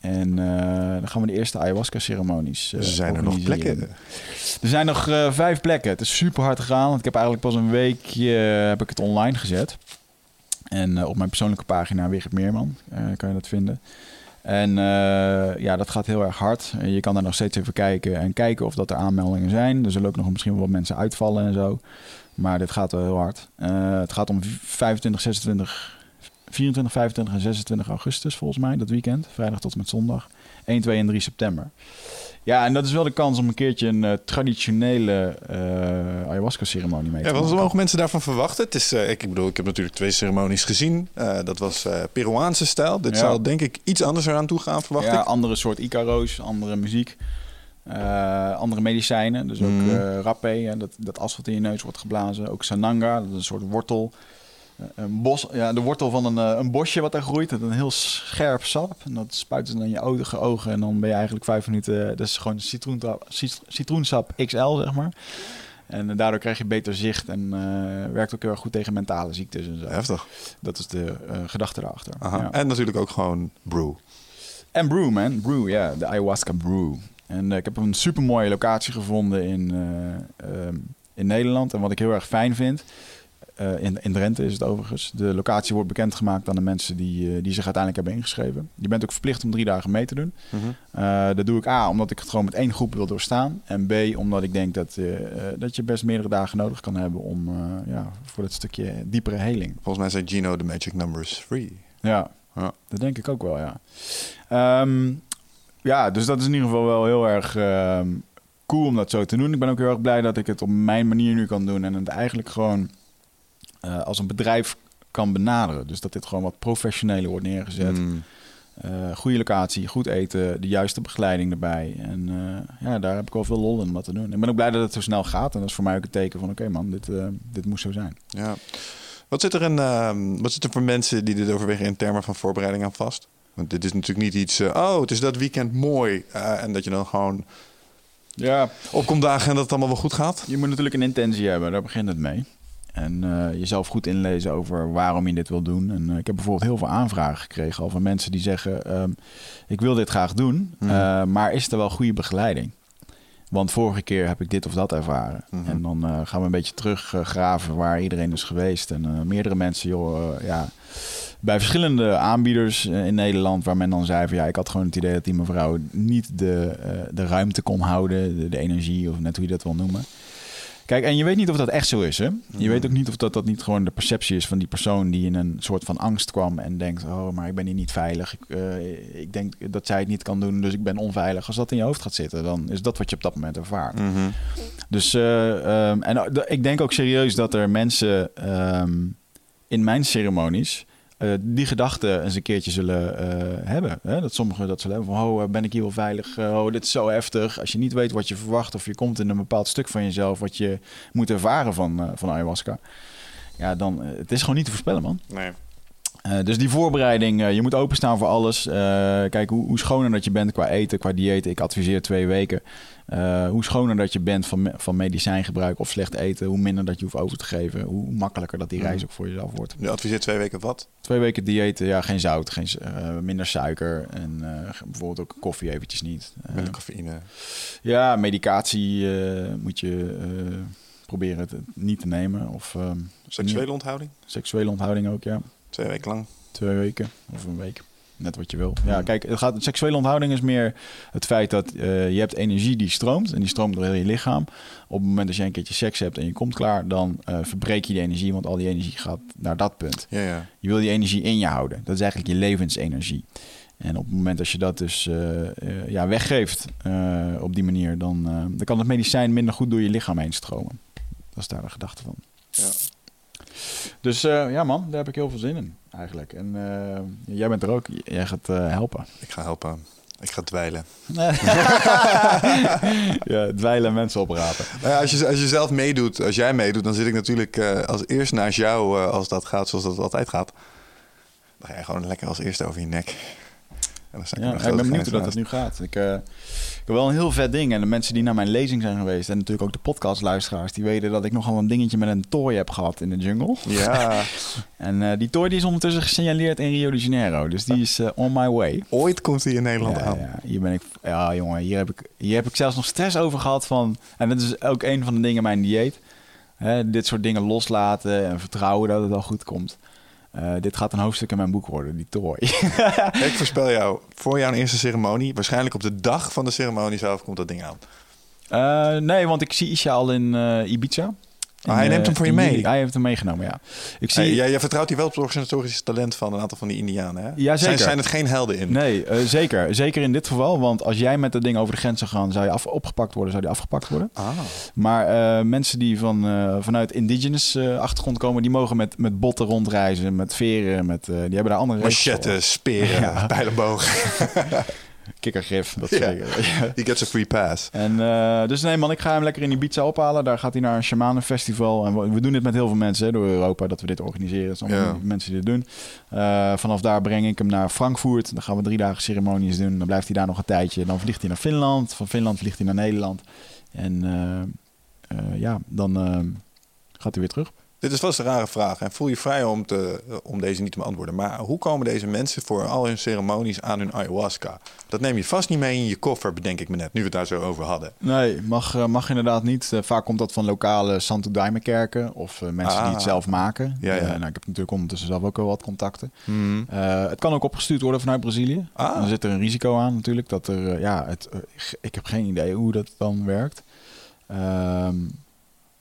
En dan gaan we de eerste ayahuasca-ceremonies uh, zijn er nog plekken? Er zijn nog uh, vijf plekken. Het is super hard gegaan. Want ik heb eigenlijk pas een weekje uh, heb ik het online gezet. En op mijn persoonlijke pagina Wigert Meerman kan je dat vinden. En ja, dat gaat heel erg hard. Je kan daar nog steeds even kijken en kijken of dat er aanmeldingen zijn. Er zullen ook nog misschien wel wat mensen uitvallen en zo. Maar dit gaat wel heel hard. het gaat om 25, 26 24, 25 en 26 augustus volgens mij, dat weekend. Vrijdag tot en met zondag. 1, 2 en 3 september. Ja, en dat is wel de kans om een keertje een uh, traditionele uh, ayahuasca-ceremonie mee te ja, Wat mogen mensen daarvan verwachten? Het is, uh, ik bedoel, ik heb natuurlijk twee ceremonies gezien. dat was Peruaanse stijl. Dit ja. zal denk ik iets anders eraan toe gaan, verwacht ja, ik. andere soort Icaro's, andere muziek. Andere medicijnen, dus ook mm. rapé, dat, dat asfalt in je neus wordt geblazen. Ook sananga, dat is een soort wortel een bos, ja, de wortel van een, een bosje wat daar groeit. Dat een heel scherp sap. En dat spuit ze dan in je ogen, ogen. En dan ben je eigenlijk vijf minuten... Dat is gewoon citroensap, citroensap XL, zeg maar. En daardoor krijg je beter zicht. En uh, werkt ook heel erg goed tegen mentale ziektes en zo. Heftig. Dat is de uh, gedachte daarachter. Ja. En natuurlijk ook gewoon brew. En brew, man. Brew, ja. De ayahuasca brew. En uh, ik heb een super mooie locatie gevonden in, in Nederland. En wat ik heel erg fijn vind... Uh, in, in Drenthe is het overigens. De locatie wordt bekendgemaakt aan de mensen die, uh, die zich uiteindelijk hebben ingeschreven. Je bent ook verplicht om drie dagen mee te doen. Mm -hmm. uh, dat doe ik A, omdat ik het gewoon met één groep wil doorstaan. En B, omdat ik denk dat, dat je best meerdere dagen nodig kan hebben om ja, voor dat stukje diepere heling. Volgens mij zei Gino de magic number is free. Ja, ja. dat denk ik ook wel, ja. Um, ja, dus dat is in ieder geval wel heel erg cool om dat zo te doen. Ik ben ook heel erg blij dat ik het op mijn manier nu kan doen. En het eigenlijk gewoon uh, als een bedrijf kan benaderen. Dus dat dit gewoon wat professioneler wordt neergezet. Mm. Uh, goede locatie, goed eten, de juiste begeleiding erbij. En uh, ja, daar heb ik wel veel lol in om wat te doen. Ik ben ook blij dat het zo snel gaat. En dat is voor mij ook een teken van... oké okay man, dit, uh, dit moest zo zijn. Ja. Wat zit, er in, wat zit er voor mensen die dit overwegen in termen van voorbereiding aan vast? Want dit is natuurlijk niet iets... oh, het is dat weekend mooi. en dat je dan gewoon... Ja. Opkomt dagen en dat het allemaal wel goed gaat? Je moet natuurlijk een intentie hebben. Daar begint het mee. En uh, jezelf goed inlezen over waarom je dit wil doen. En ik heb bijvoorbeeld heel veel aanvragen gekregen al van mensen die zeggen: um, Ik wil dit graag doen, Mhm. mm. maar is er wel goede begeleiding? Want vorige keer heb ik dit of dat ervaren. Mhm. En dan gaan we een beetje teruggraven waar iedereen is geweest. En meerdere mensen, joh, ja, bij verschillende aanbieders eh, in Nederland, waar men dan zei van ja, ik had gewoon het idee dat die mevrouw niet de, eh, de ruimte kon houden, de, de energie of net hoe je dat wil noemen. Kijk, en je weet niet of dat echt zo is. Hè? Je weet ook niet of dat, dat niet gewoon de perceptie is van die persoon die in een soort van angst kwam en denkt: Oh, maar ik ben hier niet veilig. Ik, eh, ik denk dat zij het niet kan doen, dus ik ben onveilig. Als dat in je hoofd gaat zitten, dan is dat wat je op dat moment ervaart. Mhm. Dus eh, ehm, en ik denk ook serieus dat er mensen ehm, in mijn ceremonies die gedachten eens een keertje zullen uh, hebben. Hè? Dat sommigen dat zullen hebben van, oh, ben ik hier wel veilig? oh, dit is zo heftig. Als je niet weet wat je verwacht of je komt in een bepaald stuk van jezelf wat je moet ervaren van, van ayahuasca. Ja, dan, het is gewoon niet te voorspellen, man. Nee. Uh, dus die voorbereiding, uh, je moet openstaan voor alles. Uh, kijk, hoe, hoe, schoner dat je bent qua eten, qua dieet. Ik adviseer twee weken. hoe schoner dat je bent van, van medicijngebruik of slecht eten, hoe minder dat je hoeft over te geven. Hoe makkelijker dat die reis ook voor jezelf wordt. Je adviseert twee weken wat? Twee weken diëten, ja, geen zout, geen, minder suiker en bijvoorbeeld ook koffie eventjes niet. minder cafeïne. Ja, medicatie moet je proberen niet te nemen. Of, seksuele onthouding? Seksuele onthouding ook, ja. Twee weken lang? Twee weken of een week. Net wat je wil. Ja, kijk, het gaat, seksuele onthouding is meer het feit dat uh, je hebt energie die stroomt. En die stroomt door heel je lichaam. Op het moment dat je een keertje seks hebt en je komt klaar, dan uh, verbreek je die energie. Want al die energie gaat naar dat punt. Ja, ja. Je wil die energie in je houden. Dat is eigenlijk je levensenergie. En op het moment dat je dat dus uh, ja, weggeeft op die manier, dan, dan kan het medicijn minder goed door je lichaam heen stromen. Dat is daar de gedachte van. Ja. Dus uh, ja man, daar heb ik heel veel zin in eigenlijk. En uh, jij bent er ook, jij gaat uh, helpen. Ik ga helpen. Ik ga dweilen. ja, dweilen en mensen oprapen. Nou ja, als, je, als je zelf meedoet, als jij meedoet, dan zit ik natuurlijk als eerst naast jou als dat gaat zoals dat altijd gaat. Dan ga je gewoon lekker als eerste over je nek. En dan ja, ik ben benieuwd hoe dat het nu gaat. Ik, ik heb wel een heel vet ding. En de mensen die naar mijn lezing zijn geweest... en natuurlijk ook de podcastluisteraars... die weten dat ik nogal een dingetje met een tooi heb gehad in de jungle. Ja. en uh, die tooi die is ondertussen gesignaleerd in Rio de Janeiro. Dus die is uh, on my way. Ooit komt hij in Nederland ja, aan. Ja, hier ben ik... Ja, jongen, hier heb, ik, hier heb ik zelfs nog stress over gehad van... en dat is ook een van de dingen mijn dieet. Hè, dit soort dingen loslaten en vertrouwen dat het al goed komt. Uh, dit gaat een hoofdstuk in mijn boek worden, die tooi. ik voorspel jou, voor jouw eerste ceremonie, waarschijnlijk op de dag van de ceremonie zelf, komt dat ding aan. Uh, nee, want ik zie Isha al in uh, Ibiza. Maar hij neemt hem voor je mee? Hij heeft hem meegenomen, ja. Ik zie... Hey, jij, jij vertrouwt hier wel op het organisatorische talent van een aantal van die Indianen, hè? Ja, zeker. Zijn, zijn het geen helden in? Nee, uh, zeker. Zeker in dit geval. Want als jij met dat ding over de grens zou gaan, zou je af, opgepakt worden, zou die afgepakt worden. Ah. Maar uh, mensen die van, uh, vanuit indigenous achtergrond komen, die mogen met, met botten rondreizen, met veren, met, die hebben daar andere Machetten, speren, ja. pijlenbogen. kikkergif. Dat zeker. He gets a free pass. En, uh, dus nee man, ik ga hem lekker in Ibiza ophalen. Daar gaat hij naar een shamanenfestival. En we doen dit met heel veel mensen hè, door Europa, dat we dit organiseren. Het zijn mensen die dit doen. Uh, vanaf daar breng ik hem naar Frankfurt. Dan gaan we drie dagen ceremonies doen. Dan blijft hij daar nog een tijdje. Dan vliegt hij naar Finland. Van Finland vliegt hij naar Nederland. En uh, ja, dan gaat hij weer terug. Dit is vast een rare vraag en voel je vrij om, te, om deze niet te beantwoorden. Maar hoe komen deze mensen voor al hun ceremonies aan hun ayahuasca? Dat neem je vast niet mee in je koffer, bedenk ik me net, nu we het daar zo over hadden. Nee, mag, mag inderdaad niet. Uh, vaak komt dat van lokale Santo Daime kerken of mensen ah. die het zelf maken. Ja, ja. Uh, nou, ik heb natuurlijk ondertussen zelf ook wel wat contacten. Mm. het kan ook opgestuurd worden vanuit Brazilië. Ah. Dan zit er een risico aan natuurlijk. Dat er, ja, het, ik heb geen idee hoe dat dan werkt. Ehm,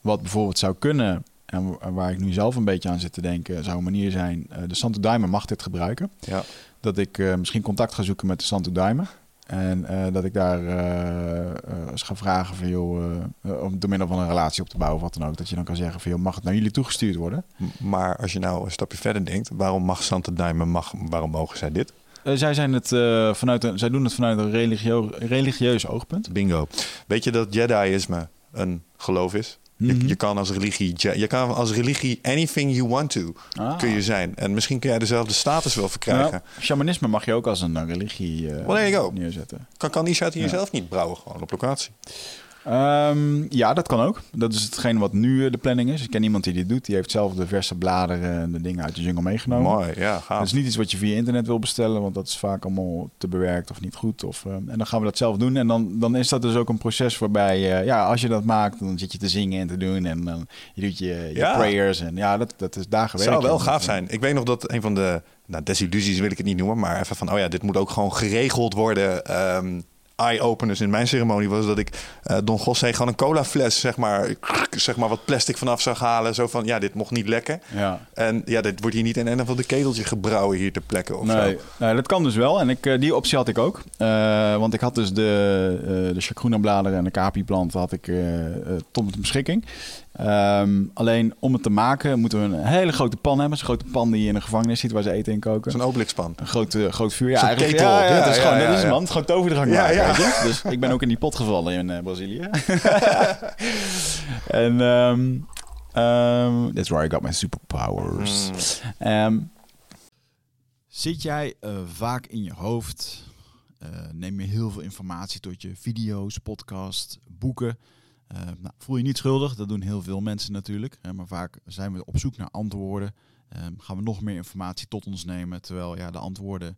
wat bijvoorbeeld zou kunnen en waar ik nu zelf een beetje aan zit te denken, zou een manier zijn. Uh, de Santo Daime mag dit gebruiken. Ja. Dat ik uh, misschien contact ga zoeken met de Santo Daime. En uh, dat ik daar eens ga vragen van joh, om door middel van een relatie op te bouwen of wat dan ook. Dat je dan kan zeggen van joh, mag het naar jullie toegestuurd worden? Maar als je nou een stapje verder denkt, waarom mag Santo Daime, mag, waarom mogen zij dit? zij, zijn het, vanuit een, zij doen het vanuit een religio religieus oogpunt. Bingo. Weet je dat Jediisme een geloof is? Je, Mhm. je, kan als religie, je kan als religie anything you want to Ah. kun je zijn. En misschien kun jij dezelfde status wel verkrijgen. Nou, shamanisme mag je ook als een uh, religie uh, Well, neerzetten. Kan, kan hier Ja. zelf niet brouwen, gewoon op locatie? Ehm, ja, dat kan ook. Dat is hetgeen wat nu eh, de planning is. Ik ken iemand die dit doet. Die heeft zelf de verse bladeren en de dingen uit de jungle meegenomen. Mooi, ja, gaaf. Dat is niet iets wat je via internet wil bestellen, want dat is vaak allemaal te bewerkt of niet goed. Of, ehm, en dan gaan we dat zelf doen. En dan, dan is dat dus ook een proces waarbij, eh, ja, als je dat maakt, dan zit je te zingen en te doen. En dan je doet je, je Ja. prayers. En ja, dat, dat is dagen werk. zou wel gaaf zijn. Ik weet nog dat een van de nou, desillusies wil ik het niet noemen, maar even van, oh ja, dit moet ook gewoon geregeld worden. Ehm, eye-openers in mijn ceremonie was dat ik eh, Don José gewoon een cola fles, zeg maar, zeg maar wat plastic vanaf zou halen. Zo van, ja, dit mocht niet lekken. Ja. En ja, dit wordt hier niet in een of ander keteltje gebrouwen hier ter plekke of Nee, zo. nee, dat kan dus wel. En ik, eh, die optie had ik ook. Eh, want ik had dus de, de en de capi-plant had ik tot mijn beschikking. Ehm, alleen om het te maken moeten we een hele grote pan hebben. Zo'n grote pan die je in een gevangenis ziet waar ze eten in koken. Zo'n Obelixpan. Een groot, groot vuur. Ja, eigenlijk, ketel. Ja, ja, Ja, het is gewoon, dat is man. Gewoon toverdrang Ja, ja. weet je? Dus ik ben ook in die pot gevallen in eh, Brazilië. en ehm, ehm, that's where I got my superpowers. Ehm, zit jij eh, vaak in je hoofd? Eh, neem je heel veel informatie tot je video's, podcast, boeken? Eh, nou, voel je niet schuldig, dat doen heel veel mensen natuurlijk. Hè, maar vaak zijn we op zoek naar antwoorden. Ehm, gaan we nog meer informatie tot ons nemen. Terwijl ja, de antwoorden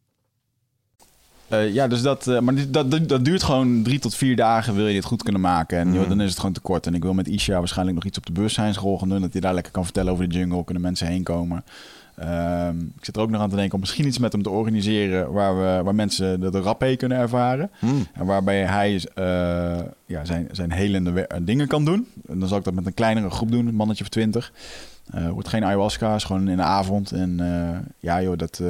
Eh, ja, dus dat, eh, maar dat, dat, dat duurt gewoon drie tot vier dagen. Wil je dit goed kunnen maken? En joh, Mhm. dan is het gewoon te kort. En ik wil met Isha waarschijnlijk nog iets op de bewustzijnsrol gaan doen. Dat hij daar lekker kan vertellen over de jungle. Kunnen mensen heen komen. Ehm, ik zit er ook nog aan te denken om misschien iets met hem te organiseren. Waar, we, waar mensen de, de rapé kunnen ervaren. Hmm. En waarbij hij eh, ja, zijn, zijn helende dingen kan doen. En dan zal ik dat met een kleinere groep doen, een mannetje of twintig. Eh wordt geen ayahuasca, is gewoon in de avond. En ja joh, dat,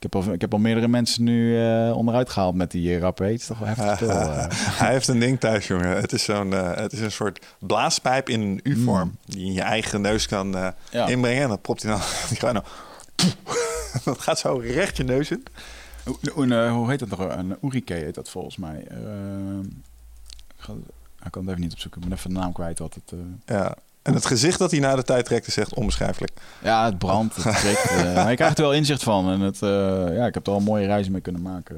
ik, heb al, ik heb al meerdere mensen nu eh, onderuit gehaald met die uh, rapé. Het is toch wel heftig eh. Hij heeft een ding thuis, jongen. Het is, zo'n, eh, het is een soort blaaspijp in een U-vorm. Die je in je eigen neus kan eh, Mm. Ja. inbrengen. En dan propt hij dan... Die gaat dat gaat zo recht je neus in. Hoe- Een, eh, hoe heet dat nog? Een urike heet dat volgens mij. Ehm, ik, kan het even niet opzoeken. Ik ben even de naam kwijt wat het... eh, Ja. En het gezicht dat hij na de tijd trekt is echt onbeschrijfelijk. Ja, het brandt, het trekt. eh, maar je krijgt er wel inzicht van. En het, eh, ja, ik heb er al mooie reizen mee kunnen maken.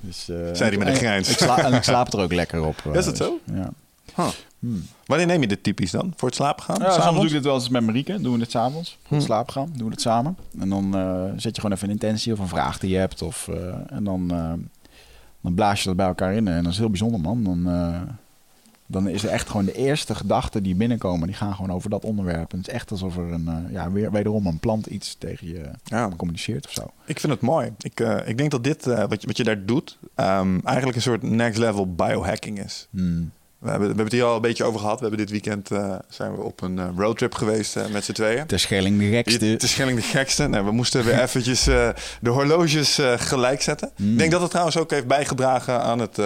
Dus, eh, Zei hij met een en- grijns. Ik sla- en ik slaap er ook lekker op. Is dat dus, zo? Ja. Huh. Hmm. Wanneer neem je dit typisch dan? Voor het slapen gaan? Ja, soms doe ik dit wel eens met Marieke. Doen we dit s'avonds. Voor het slapen gaan, doen we het samen. En dan zet je gewoon even een intentie of een vraag die je hebt. Of, en dan, dan blaas je dat bij elkaar in. En dat is heel bijzonder, man. Dan, dan is er echt gewoon de eerste gedachten die binnenkomen. Die gaan gewoon over dat onderwerp. En het is echt alsof er een, eh, ja, weer, wederom een plant iets tegen je Ja. communiceert of zo. Ik vind het mooi. Ik, eh, ik denk dat dit, eh, wat, je, wat je daar doet, ehm, eigenlijk een soort next level biohacking is. Hmm. We hebben, we hebben het hier al een beetje over gehad. We hebben dit weekend eh, zijn we op een eh, roadtrip geweest eh, met z'n tweeën. Ter Schelling de gekste. Is Schelling de gekste. Nee, we moesten weer eventjes de horloges gelijk zetten. Mm. Ik denk dat het trouwens ook heeft bijgedragen aan het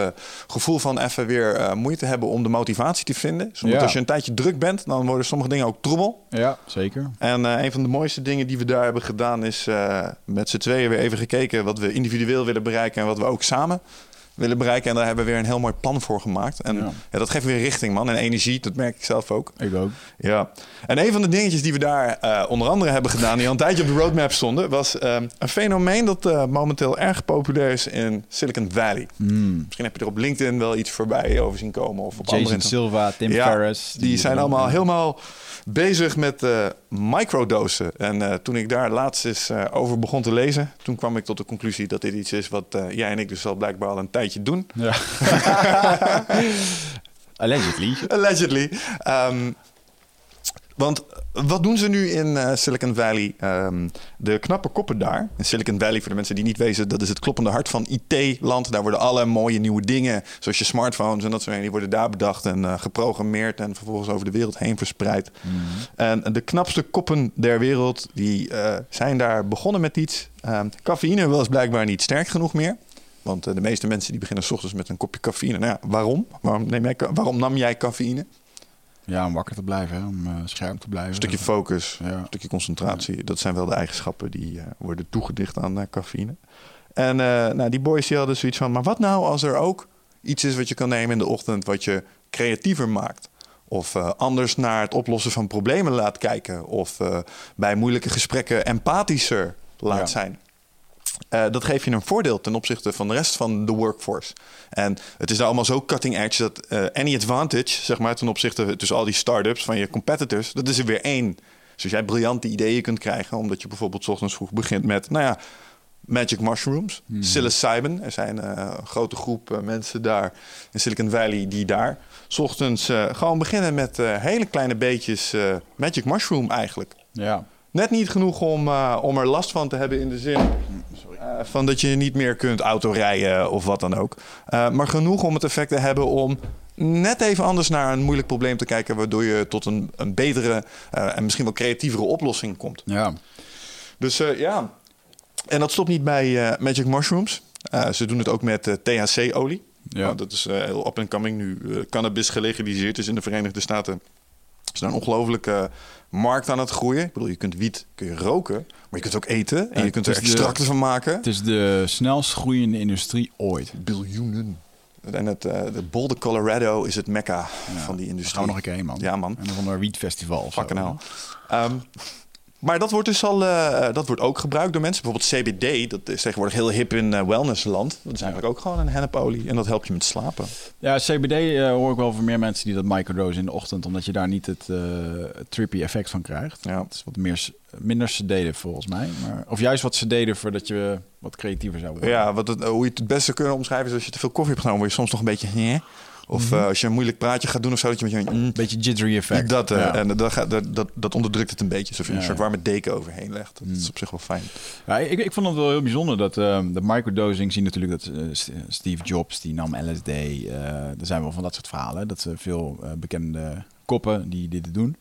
gevoel van even weer moeite hebben om de motivatie te vinden. Ja. als je een tijdje druk bent, dan worden sommige dingen ook troebel. Ja, zeker. En een van de mooiste dingen die we daar hebben gedaan is met z'n tweeën weer even gekeken wat we individueel willen bereiken en wat we ook samen willen bereiken. En daar hebben we weer een heel mooi plan voor gemaakt. En Ja. ja. dat geeft weer richting, man. En energie, dat merk ik zelf ook. Ik ook. Ja. En een van de dingetjes die we daar eh, onder andere hebben gedaan... die al een tijdje op de roadmap stonden... was ehm, een fenomeen dat eh, momenteel erg populair is in Silicon Valley. Misschien heb je er op LinkedIn wel iets voorbij over zien komen. Of op Jason andere Silva, Tim ja, Ferriss. Die, zijn allemaal helemaal bezig met eh, microdosen. En eh, toen ik daar laatst eens eh, over begon te lezen, toen kwam ik tot de conclusie dat dit iets is wat eh, jij en ik dus al blijkbaar al een tijdje doen. Ja. Allegedly. Allegedly. Ehm, want wat doen ze nu in eh, Silicon Valley? Ehm, de knappe koppen daar. In Silicon Valley, voor de mensen die niet weten, dat is het kloppende hart van IT-land. Daar worden alle mooie nieuwe dingen, zoals je smartphones en dat soort dingen, die worden daar bedacht en eh, geprogrammeerd en vervolgens over de wereld heen verspreid. En de knapste koppen der wereld, die eh, zijn daar begonnen met iets. Ehm, cafeïne was blijkbaar niet sterk genoeg meer. Want de meeste mensen die beginnen 's ochtends met een kopje cafeïne. Nou ja, waarom? Waarom, neem jij, waarom nam jij cafeïne? Ja, om wakker te blijven, hè? om eh, scherp te blijven. Een stukje focus, Ja. een stukje concentratie. Dat zijn wel de eigenschappen die eh, worden toegedicht aan eh, cafeïne. En nou, die boys die hadden zoiets van... maar wat nou als er ook iets is wat je kan nemen in de ochtend... wat je creatiever maakt? Of anders naar het oplossen van problemen laat kijken. Of bij moeilijke gesprekken empathischer laat Ja. zijn. Eh, dat geeft je een voordeel ten opzichte van de rest van de workforce. En het is daar allemaal zo cutting edge dat eh, any advantage, zeg maar, ten opzichte tussen al die start-ups van je competitors, dat is er weer één. Dus als jij briljante ideeën kunt krijgen, omdat je bijvoorbeeld 's ochtends vroeg begint met, nou ja, magic mushrooms, psilocybin. Er zijn eh, een grote groep mensen daar in Silicon Valley die daar 's ochtends gewoon beginnen met hele kleine beetjes magic mushroom eigenlijk. Ja. Net niet genoeg om, om er last van te hebben in de zin van dat je niet meer kunt autorijden of wat dan ook. Eh, maar genoeg om het effect te hebben om net even anders naar een moeilijk probleem te kijken, waardoor je tot een, een betere eh, en misschien wel creatievere oplossing komt. Ja. Dus eh, ja, en dat stopt niet bij eh, Magic Mushrooms. Eh, ze doen het ook met eh, THC-olie. Ja. Nou, dat is eh, heel up and coming nu. eh, cannabis gelegaliseerd is in de Verenigde Staten. Is daar een ongelofelijke markt aan het groeien. Ik bedoel, je kunt wiet kun je roken, maar je kunt het ook eten. En Ja, je kunt er de- extracten van maken. Het is de snelst groeiende industrie ooit. Biljoenen. En het eh, de Boulder, Colorado is het mekka van die industrie. gaan we nog een keer heen, man. Ja, man. En dan van een wietfestival. Fucking hell. Ehm, maar dat wordt dus al, eh, dat wordt ook gebruikt door mensen. Bijvoorbeeld CBD, dat is tegenwoordig heel hip in eh, wellnessland. Dat is eigenlijk ook gewoon een hennepolie en dat helpt je met slapen. Ja, CBD eh, hoor ik wel van meer mensen die dat microdosen in de ochtend, omdat je daar niet het eh, trippy effect van krijgt. Ja. Het is wat meer, minder sederen volgens mij. Maar, of juist wat sederen voordat je wat creatiever zou worden. Ja, wat het, eh, hoe je het het beste kunnen omschrijven is als je te veel koffie hebt genomen, word je soms nog een beetje. Of Mhm. eh, als je een moeilijk praatje gaat doen of zo, dat je met je. mm, Beetje jittery effect. dat, eh, ja. En dat, dat, dat, dat onderdrukt het een beetje. Alsof je Ja, een soort warme deken overheen legt. Dat Mm. is op zich wel fijn. Ja, ik, ik vond het wel heel bijzonder dat eh, de microdosing zie natuurlijk dat Steve Jobs die nam LSD. er zijn wel van dat soort verhalen. Dat ze veel bekende koppen die dit doen.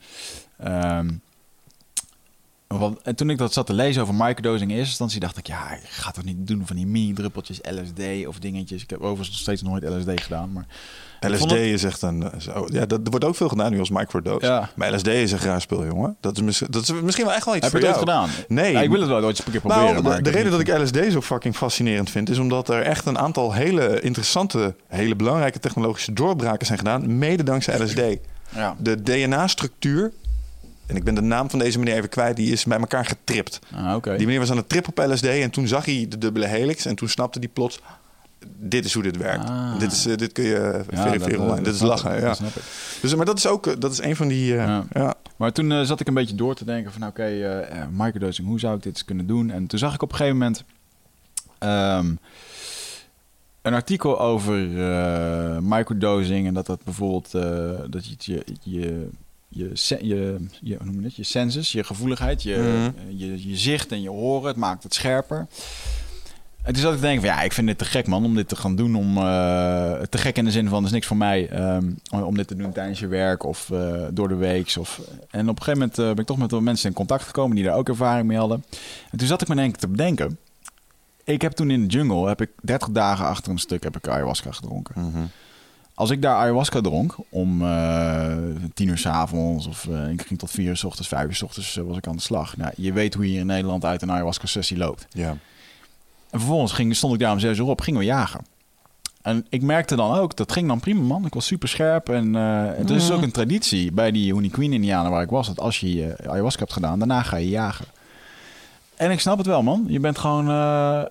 Ehm, want, en toen ik dat zat te lezen over microdosing in eerste instantie, dacht ik, ja, ik ga toch niet doen van die mini-druppeltjes LSD of dingetjes. Ik heb overigens nog steeds nooit LSD gedaan, maar LSD is echt een. eh, Zo, ja, dat er wordt ook veel gedaan nu als microdose. Ja. Maar LSD is een graag speel, jongen. Dat is, mis- dat is misschien wel echt wel iets Heb je het jou. gedaan? Nee. Ja, ik wil het wel ooit eens een keer proberen. Nou, de, maar de reden dat ik LSD zo fucking fascinerend vind, is omdat er echt een aantal hele interessante, hele belangrijke technologische doorbraken zijn gedaan, mede dankzij LSD. Ja. De DNA-structuur, en ik ben de naam van deze meneer even kwijt, die is bij elkaar getript. Ah, oké. Die meneer was aan het trip op LSD en toen zag hij de dubbele helix en toen snapte hij plots, dit is hoe dit werkt. Ah. Dit, is, eh, dit kun je Ja, verifiëren eh, online. dat dit is lachen. ik, ja. Dus, maar dat is ook eh, dat is een van die. eh, Ja. Maar toen eh, zat ik een beetje door te denken van oké, eh, eh, microdosing, hoe zou ik dit kunnen doen? En toen zag ik op een gegeven moment ehm, een artikel over eh, microdosing en dat dat bijvoorbeeld eh, dat je je je je, je, je, noem je het? je senses, je gevoeligheid, je, Mhm. eh, je, je zicht en je horen, het maakt het scherper. En toen zat ik te denken van ja, ik vind dit te gek man om dit te gaan doen. Om, eh, te gek in de zin van, er is niks voor mij ehm, om dit te doen tijdens je werk of eh, door de week. Of, en op een gegeven moment eh, ben ik toch met wat mensen in contact gekomen die daar ook ervaring mee hadden. En toen zat ik me één keer te bedenken. Ik heb toen in de jungle, heb ik 30 dagen achter een stuk, heb ik ayahuasca gedronken. Mhm. Als ik daar ayahuasca dronk om tien uur s avonds of ik ging tot vier uur s ochtends, vijf uur s ochtends was ik aan de slag. Nou, je weet hoe je hier in Nederland uit een ayahuasca sessie loopt. ja. En vervolgens ging, stond ik daar om zes uur op, gingen we jagen. En ik merkte dan ook, dat ging dan prima man. Ik was super scherp. En uh, het is Mhm. ook een traditie bij die Honey Queen Indianen waar ik was. Dat als je uh, ayahuasca hebt gedaan, daarna ga je jagen. En ik snap het wel man. Je bent gewoon uh,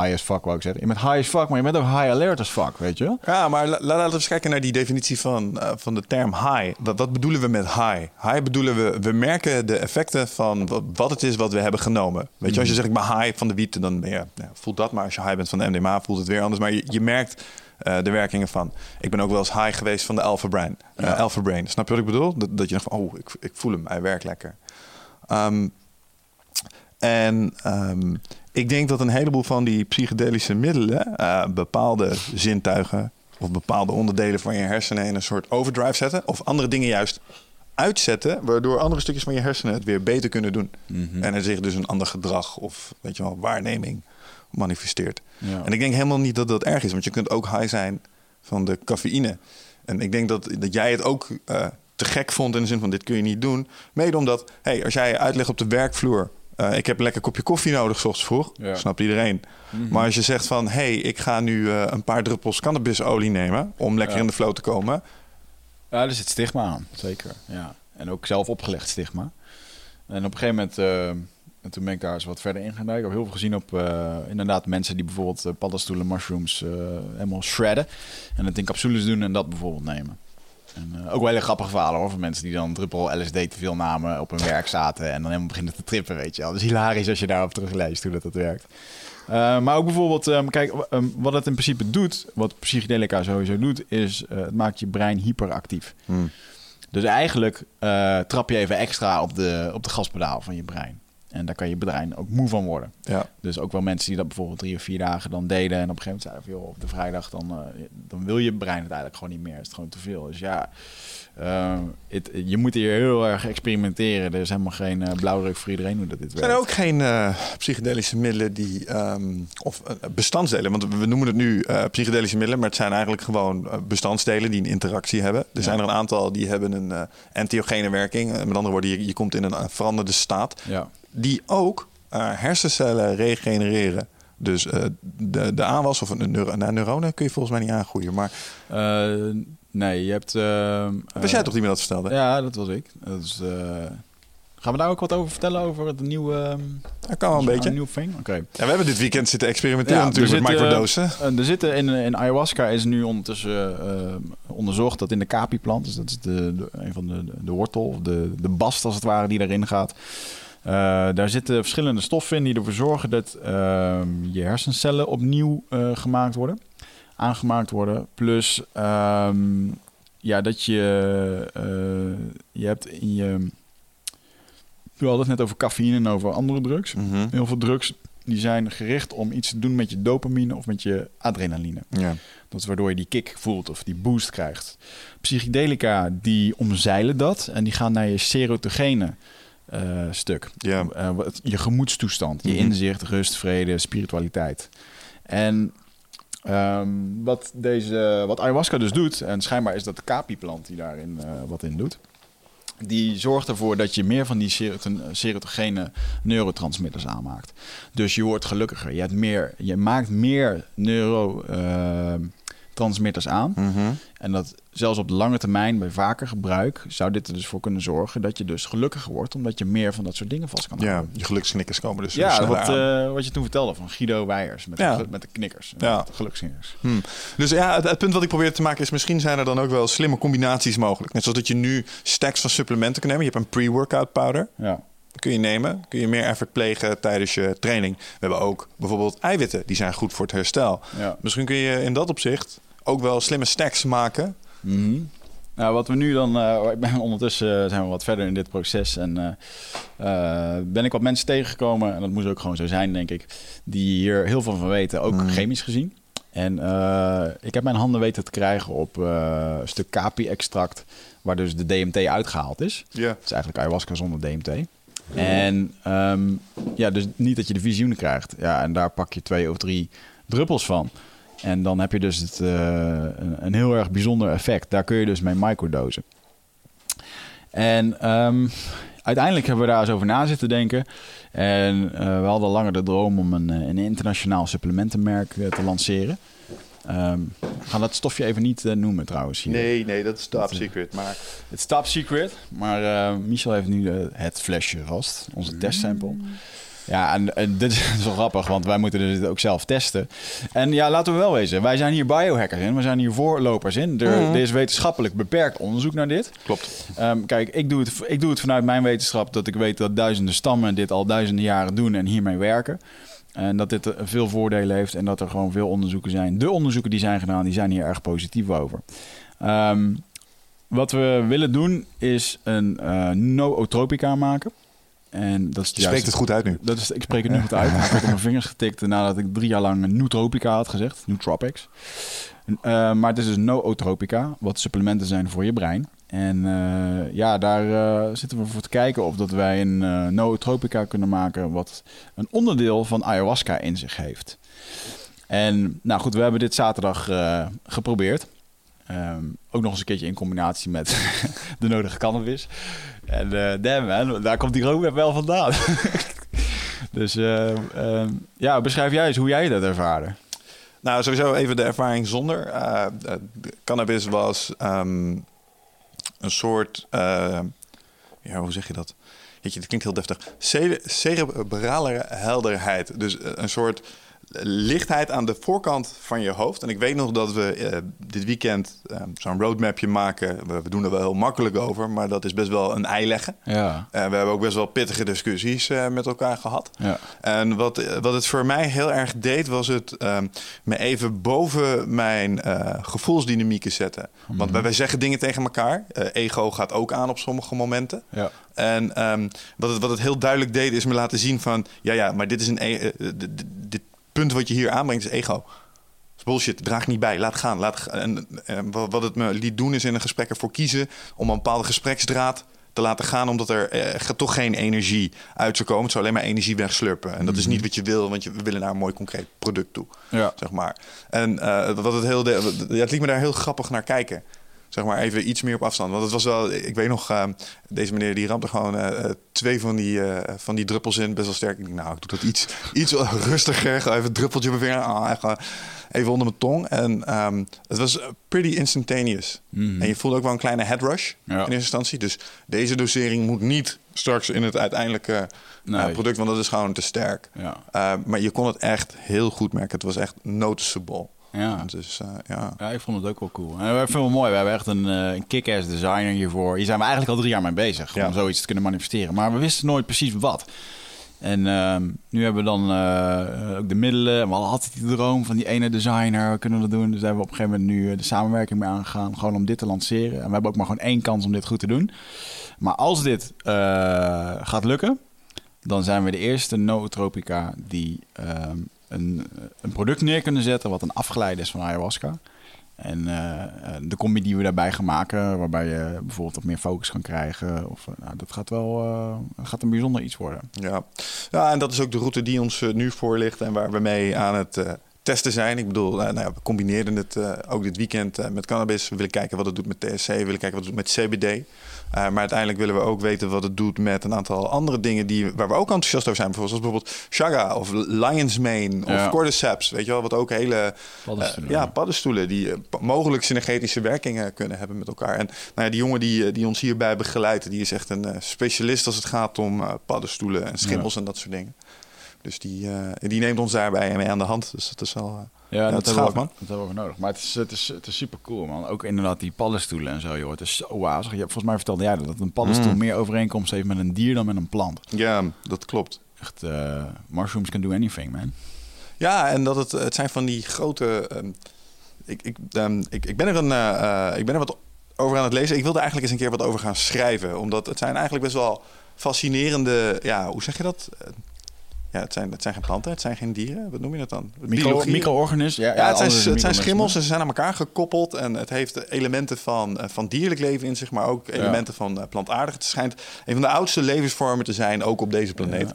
high as fuck wou ik zeggen. Je bent high as fuck, maar je bent ook high alert as fuck, weet je? Ja, maar la, laten we eens kijken naar die definitie van, uh, van de term high. Wat, wat bedoelen we met high? High bedoelen we, we merken de effecten van wat, wat het is wat we hebben genomen. Weet je, als je zegt ik ben high van de wiet, dan ben je, ja, voelt dat. Maar als je high bent van de MDMA, voelt het weer anders. Maar je, je merkt uh, de werkingen van. Ik ben ook wel eens high geweest van de Alpha Brain. Uh, ja. Alpha Brain. Snap je wat ik bedoel? Dat, dat je van, oh, ik, ik voel hem, hij werkt lekker. Um, en um, ik denk dat een heleboel van die psychedelische middelen uh, bepaalde zintuigen of bepaalde onderdelen van je hersenen in een soort overdrive zetten. Of andere dingen juist uitzetten, waardoor andere stukjes van je hersenen het weer beter kunnen doen. Mm -hmm. En er zich dus een ander gedrag of weet je wel, waarneming manifesteert. Ja. En ik denk helemaal niet dat dat erg is, want je kunt ook high zijn van de cafeïne. En ik denk dat, dat jij het ook uh, te gek vond in de zin van dit kun je niet doen. Mede omdat, hey, als jij uitlegt op de werkvloer uh, ik heb een lekker kopje koffie nodig, s ochtends vroeg. Ja. Snapt iedereen. Mm -hmm. Maar als je zegt van... hé, hey, ik ga nu uh, een paar druppels cannabisolie nemen... om lekker ja. in de flow te komen. Ja, er zit stigma aan. Zeker, ja. En ook zelf opgelegd stigma. En op een gegeven moment... Uh, en toen ben ik daar eens wat verder in gaan duiken. Ik heb heel veel gezien op inderdaad mensen die bijvoorbeeld paddenstoelen, mushrooms helemaal shredden. En het in capsules doen en dat bijvoorbeeld nemen. En, uh, ook wel hele grappige verhalen hoor, van mensen die dan druppel LSD te veel namen, op hun werk zaten en dan helemaal beginnen te trippen, weet je wel. Dus hilarisch als je daarop terugleest hoe dat, dat werkt. Uh, maar ook bijvoorbeeld, um, kijk, um, wat het in principe doet, wat psychedelica sowieso doet, is uh, het maakt je brein hyperactief. Hmm. Dus eigenlijk trap je even extra op de, op de gaspedaal van je brein. En daar kan je brein ook moe van worden. Ja. Dus ook wel mensen die dat bijvoorbeeld drie of vier dagen dan deden. En op een gegeven moment zeiden van, joh, op de vrijdag dan, uh, dan wil je brein het eigenlijk gewoon niet meer. Het is gewoon te veel. Dus ja, uh, it, je moet hier heel erg experimenteren. Er is helemaal geen uh, blauwdruk voor iedereen hoe dat dit werkt. Er zijn ook geen uh, psychedelische middelen die, um, of bestandsdelen, want we noemen het nu psychedelische middelen, maar het zijn eigenlijk gewoon bestandsdelen die een interactie hebben. Er ja. zijn er een aantal die hebben een entheogene werking. met andere woorden, je, je komt in een veranderde staat. Ja die ook uh, hersencellen regenereren. Dus uh, de, de aanwas of een neuro nou, neuronen kun je volgens mij niet aangroeien. Maar... Uh, nee, je hebt... was jij toch die me dat vertelde? Ja, dat was ik. Dat is, gaan we daar ook wat over vertellen? Over het nieuwe... Dat kan wel een beetje. Een nieuw thing? Oké. Okay. Ja, we hebben dit weekend zitten experimenteren ja, natuurlijk met microdosen. er zitten in, in ayahuasca is nu ondertussen onderzocht dat in de capi-plant... dus dat is de, de, een van de, de wortel, of de, de bast als het ware, die daarin gaat... Uh, daar zitten verschillende stoffen in die ervoor zorgen dat uh, je hersencellen opnieuw uh, gemaakt worden, aangemaakt worden. Plus um, ja, dat je, je hebt in je. We hadden het net over cafeïne en over andere drugs. Mm -hmm. Heel veel drugs die zijn gericht om iets te doen met je dopamine of met je adrenaline. Ja. Dat is waardoor je die kick voelt of die boost krijgt. Psychedelica die omzeilen dat en die gaan naar je serotogene. Uh, stuk. Ja. Uh, je gemoedstoestand, je Mhm. inzicht, rust, vrede, spiritualiteit. En um, wat, deze, wat ayahuasca dus doet, en schijnbaar is dat de capi-plant die daarin uh, wat in doet, die zorgt ervoor dat je meer van die serotogene neurotransmitters aanmaakt. Dus je wordt gelukkiger. Je, hebt meer, je maakt meer neurotransmitters aan. Mm -hmm. En dat zelfs op de lange termijn, bij vaker gebruik, zou dit er dus voor kunnen zorgen dat je dus gelukkiger wordt, omdat je meer van dat soort dingen vast kan ja, houden. je geluksknikkers komen dus Ja, wat, uh, wat je toen vertelde van Guido Weijers met, ja. de, met de knikkers, ja. de geluksknikkers. Hmm. Dus ja, het, het, punt wat ik probeer te maken is, misschien zijn er dan ook wel slimme combinaties mogelijk. Net zoals dat je nu stacks van supplementen kan nemen. Je hebt een pre-workout powder. Ja. Kun je nemen, kun je meer effect plegen tijdens je training. We hebben ook bijvoorbeeld eiwitten, die zijn goed voor het herstel. Ja. Misschien kun je in dat opzicht ook wel slimme stacks maken. Mm -hmm. Nou, wat we nu dan, uh, ik ben ondertussen uh, zijn we wat verder in dit proces en uh, ben ik wat mensen tegengekomen en dat moest ook gewoon zo zijn, denk ik, die hier heel veel van weten, ook mm. chemisch gezien. En ik heb mijn handen weten te krijgen op een stuk capi-extract, waar dus de DMT uitgehaald is. Ja. Het is eigenlijk ayahuasca zonder DMT. En um, ja, dus niet dat je de visioenen krijgt. Ja, en daar pak je twee of drie druppels van. En dan heb je dus het, uh, een, een, heel erg bijzonder effect. Daar kun je dus mee microdosen. En um, uiteindelijk hebben we daar eens over na zitten denken. En eh, we hadden langer de droom om een, eh, een internationaal supplementenmerk eh, te lanceren. Ehm, we gaan dat stofje even niet eh, noemen trouwens hier. Nee, nee, dat is top secret. Maar Het is top secret, maar eh, Michel heeft nu eh, het flesje vast, onze testsample. Ja, en, en dit is wel grappig, want wij moeten dit ook zelf testen. En ja, laten we wel wezen, wij zijn hier biohackers in, we zijn hier voorlopers in. Er, er is wetenschappelijk beperkt onderzoek naar dit. klopt. Ehm, kijk, ik doe, het, ik doe het vanuit mijn wetenschap dat ik weet dat duizenden stammen dit al duizenden jaren doen en hiermee werken. En dat dit veel voordelen heeft en dat er gewoon veel onderzoeken zijn. De onderzoeken die zijn gedaan, die zijn hier erg positief over. Ehm, wat we willen doen is een eh nootropica maken. En dat is Je spreekt het goed uit nu. Dat is, ik spreek het nu goed uit. Ik heb op mijn vingers getikt nadat ik drie jaar lang nootropica had gezegd. Nootropics. Eh, maar het is dus nootropica, wat supplementen zijn voor je brein. En eh, ja, daar eh, zitten we voor te kijken of dat wij een nootropica kunnen maken... wat een onderdeel van ayahuasca in zich heeft. En nou goed, we hebben dit zaterdag geprobeerd. Ehm, ook nog eens een keertje in combinatie met de nodige cannabis. En eh damn daar komt die rook wel vandaan. dus eh, ehm, ja, beschrijf jij eens hoe jij dat ervaarde. Nou, sowieso even de ervaring zonder. De cannabis was ehm, een soort... ja, hoe zeg je dat? Dat klinkt heel deftig. Cere- cerebrale helderheid. Dus een soort lichtheid aan de voorkant van je hoofd. En ik weet nog dat we eh, dit weekend eh, zo'n roadmapje maken. We, we doen er wel heel makkelijk over, maar dat is best wel een ei leggen. Ja, Eh, we hebben ook best wel pittige discussies met elkaar gehad. ja. En wat, wat het voor mij heel erg deed, was het ehm, me even boven mijn gevoelsdynamieken zetten. Want wij, wij zeggen dingen tegen elkaar. Ego gaat ook aan op sommige momenten. ja. En ehm, wat, het, wat het heel duidelijk deed, is me laten zien van... ja, ja, maar dit is een... e- dit punt wat je hier aanbrengt is ego. Is bullshit, draag niet bij, laat gaan. Laat, en, en wat het me liet doen, is in een gesprek ervoor kiezen... om een bepaalde gespreksdraad te laten gaan... omdat er eh, toch geen energie uit zou komen. Het zou alleen maar energie wegslurpen. En dat is niet wat je wil, want je, we willen naar een mooi concreet product toe. Ja. Zeg maar. En eh, wat het heel... De, ja, het liet me daar heel grappig naar kijken zeg maar even iets meer op afstand. Want het was wel, ik weet nog, eh, deze meneer die rampte gewoon eh, eh, twee van die, eh, van die druppels in, best wel sterk. Ik denk, nou, ik doe dat iets, iets rustiger. Gewoon even een druppeltje op mijn vinger, ah, even onder mijn tong. En ehm, het was pretty instantaneous. En je voelde ook wel een kleine head rush Ja. in eerste instantie. Dus deze dosering moet niet straks in het uiteindelijke Nee. product, want dat is gewoon te sterk. Ja. Eh, maar je kon het echt heel goed merken. Het was echt noticeable. Ja. Dus eh, ja. Ja, ik vond het ook wel cool. En ik vind het wel mooi. We hebben echt een, eh, een kick-ass designer hiervoor. Hier zijn we eigenlijk al drie jaar mee bezig. Ja. Om zoiets te kunnen manifesteren. Maar we wisten nooit precies wat. En ehm, nu hebben we dan eh, ook de middelen. En we hadden altijd die droom van die ene designer. We kunnen dat doen. Dus daar hebben we op een gegeven moment nu de samenwerking mee aangegaan. Gewoon om dit te lanceren. En we hebben ook maar gewoon één kans om dit goed te doen. Maar als dit gaat lukken, dan zijn we de eerste nootropica die ehm, een, een product neer kunnen zetten wat een afgeleide is van ayahuasca. En eh, eh, de combi die we daarbij gaan maken, waarbij je bijvoorbeeld wat meer focus kan krijgen. Of, eh, nou, dat gaat wel gaat een bijzonder iets worden. Ja. ja, en dat is ook de route die ons nu voor ligt en waar we mee aan het testen zijn. Ik bedoel, nou ja, we combineerden het ook dit weekend met cannabis. We willen kijken wat het doet met THC, we willen kijken wat het doet met CBD. Eh, maar uiteindelijk willen we ook weten wat het doet met een aantal andere dingen die, waar we ook enthousiast over zijn. Bijvoorbeeld, zoals bijvoorbeeld Chaga of Lion's Mane Ja. of Cordyceps. Weet je wel, wat ook hele Paddenstoelen. eh, ja, paddenstoelen die eh, mogelijk synergetische werkingen kunnen hebben met elkaar. En nou ja, die jongen die, die ons hierbij begeleidt, die is echt een specialist als het gaat om paddenstoelen en schimmels en dat soort dingen. Dus die, eh, die neemt ons daarbij mee aan de hand. Dus dat is wel. Ja, dat hebben we, ook- dat hebben we ook nodig. Maar het is, het is, het is super cool, man. Ook inderdaad die paddenstoelen en zo, joh. Het is zo wazig. Je, volgens mij vertelde jij dat, dat een paddenstoel Mm. meer overeenkomst heeft met een dier dan met een plant. Ja, dat klopt. Echt, eh, mushrooms can do anything, man. Ja, en dat het, het zijn van die grote. ehm, ik, ik, ehm, ik, ik ben er een, eh, eh, ik ben er wat over aan het lezen. Ik wilde eigenlijk eens een keer wat over gaan schrijven. Omdat het zijn eigenlijk best wel fascinerende. Ja, hoe zeg je dat? Ja, het zijn, het zijn geen planten, het zijn geen dieren. Wat noem je dat dan? Micro, micro-organismen. Ja, Ja, het zijn, het zijn schimmels en ze zijn aan elkaar gekoppeld. En het heeft elementen van, eh, van dierlijk leven in zich, maar ook elementen van eh, plantaardig. Het schijnt een van de oudste levensvormen te zijn, ook op deze planeet.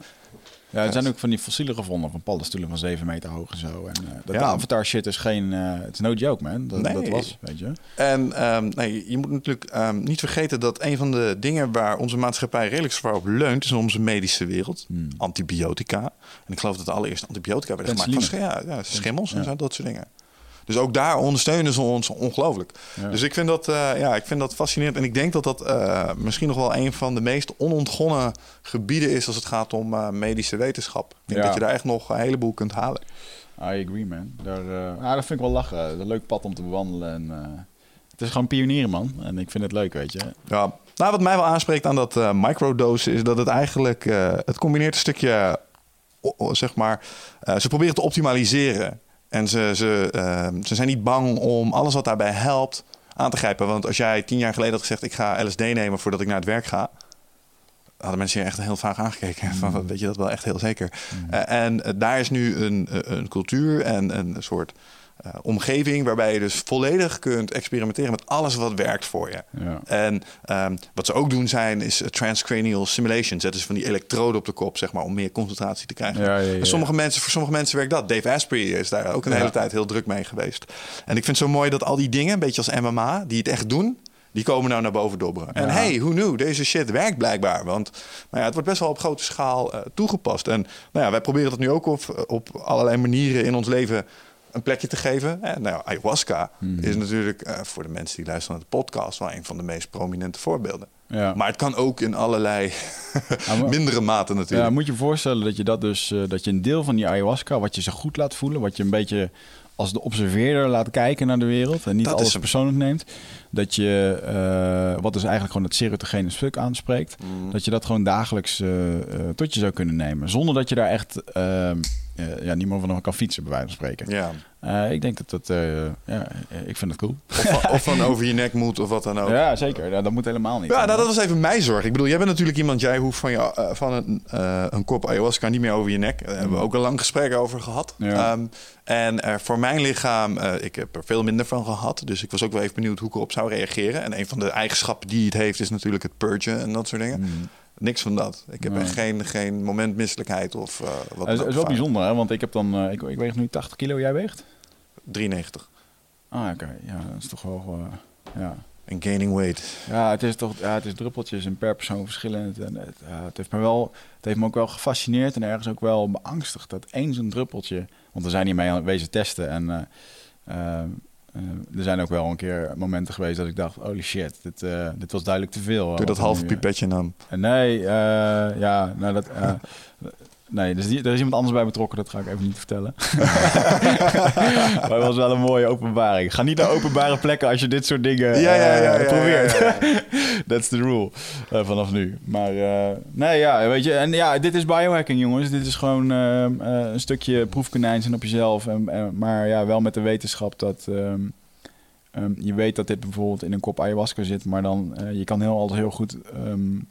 Ja, er zijn ook van die fossielen gevonden van paddenstoelen van 7 meter hoog en zo. En uh, dat Ja. avatar shit is geen... eh Het is no joke, man. Dat, Nee. dat was, weet je. En ehm, nee, je moet natuurlijk ehm, niet vergeten dat een van de dingen waar onze maatschappij redelijk zwaar op leunt, is onze medische wereld. Hmm. Antibiotica. En ik geloof dat de allereerste antibiotica werden gemaakt van ja, ja, schimmels en zo, dat soort dingen. Dus ook daar ondersteunen ze ons ongelooflijk. Ja. Dus ik vind, dat, eh, ja, ik vind dat fascinerend. En ik denk dat dat eh, misschien nog wel een van de meest onontgonnen gebieden is als het gaat om eh, medische wetenschap. Ik denk Ja. dat je daar echt nog een heleboel kunt halen. I agree, man. Daar, ja, dat vind ik wel lachen. Is een leuk pad om te bewandelen. En, het is gewoon pionieren, man. En ik vind het leuk, weet je. Ja, nou, wat mij wel aanspreekt aan dat microdose is dat het eigenlijk het combineert een stukje, zeg maar, ze proberen te optimaliseren. En ze, ze, eh, ze zijn niet bang om alles wat daarbij helpt aan te grijpen. Want als jij tien jaar geleden had gezegd, ik ga LSD nemen voordat ik naar het werk ga, hadden mensen je echt heel vaak aangekeken. Van, weet je dat wel echt heel zeker? Eh, en eh, daar is nu een, een cultuur en een soort eh, omgeving waarbij je dus volledig kunt experimenteren met alles wat werkt voor je. Ja. En ehm, wat ze ook doen zijn is eh, transcranial simulations. Zetten ze van die elektroden op de kop, zeg maar, om meer concentratie te krijgen. Ja, ja, sommige mensen, voor sommige mensen werkt dat. Dave Asprey is daar ook een hele tijd heel druk mee geweest. En ik vind het zo mooi dat al die dingen, een beetje als MMA, die het echt doen, die komen nou naar boven dobberen. En Ja. hey, who knew? Deze shit werkt blijkbaar. Want nou ja, het wordt best wel op grote schaal eh, toegepast. En nou ja, wij proberen dat nu ook op, op allerlei manieren in ons leven een plekje te geven. En, nou, ja, ayahuasca Hmm. is natuurlijk eh, voor de mensen die luisteren naar de podcast wel een van de meest prominente voorbeelden. Ja. Maar het kan ook in allerlei Ja, maar- mindere mate natuurlijk. Ja, moet je je voorstellen dat je dat dus, eh, dat je een deel van die ayahuasca, wat je zo goed laat voelen, wat je een beetje als de observeerder laat kijken naar de wereld en niet Dat alles persoonlijk neemt, dat je, eh, wat dus eigenlijk gewoon het serotogene stuk aanspreekt, Mm. dat je dat gewoon dagelijks eh, eh, tot je zou kunnen nemen, zonder dat je daar echt eh, ja, niet meer van kan fietsen, bij wijze van spreken. Ja. Eh, ik denk dat dat, eh, ja, ik vind het cool. Of, of van over je nek moet of wat dan ook. Ja, Ja, zeker. Ja, dat moet helemaal niet. nou, dat was even mijn zorg. Ik bedoel, jij bent natuurlijk iemand, jij hoeft van, je, van een, een kop ayahuasca niet meer over je nek. Daar hebben we ook een lang gesprek over gehad. Mm. Ja. Ehm, en voor mijn lichaam, ik heb er veel minder van gehad. Dus ik was ook wel even benieuwd hoe ik erop zou reageren. En een van de eigenschappen die het heeft, is natuurlijk het purgen en dat soort dingen. Mm. Niks van dat. Ik heb Nee. echt geen, geen moment misselijkheid of eh, wat Het is, is wel bijzonder, hè? want ik heb dan, eh, ik, ik weeg nu 80 kilo, jij weegt? 93. Ah, oké. Ja, dat is toch wel, eh, ja. En gaining weight. Ja, het is toch, ja, het is druppeltjes en per persoon verschillend. En het, het, heeft me wel, het heeft me ook wel gefascineerd en ergens ook wel beangstigd dat één zo'n druppeltje, want we zijn hiermee aan wezen testen en eh, er zijn ook wel een keer momenten geweest dat ik dacht, holy shit, dit, eh, dit was duidelijk te veel. Dat halve nu, eh, pipetje nam. Nee, ja, nou dat. Nee, dus die, er is iemand anders bij betrokken, dat ga ik even niet vertellen. maar het was wel een mooie openbaring. Ga niet naar openbare plekken als je dit soort dingen Ja, ja, eh, ja, probeert. That's the rule eh, vanaf nu. Maar eh, nee, ja, weet je, en ja, dit is biohacking, jongens. Dit is gewoon een stukje proefkonijn zijn op jezelf. En, en- maar ja, wel met de wetenschap dat. ehm, ehm, je weet dat dit bijvoorbeeld in een kop ayahuasca zit, maar dan je kan heel altijd heel goed ehm, eh,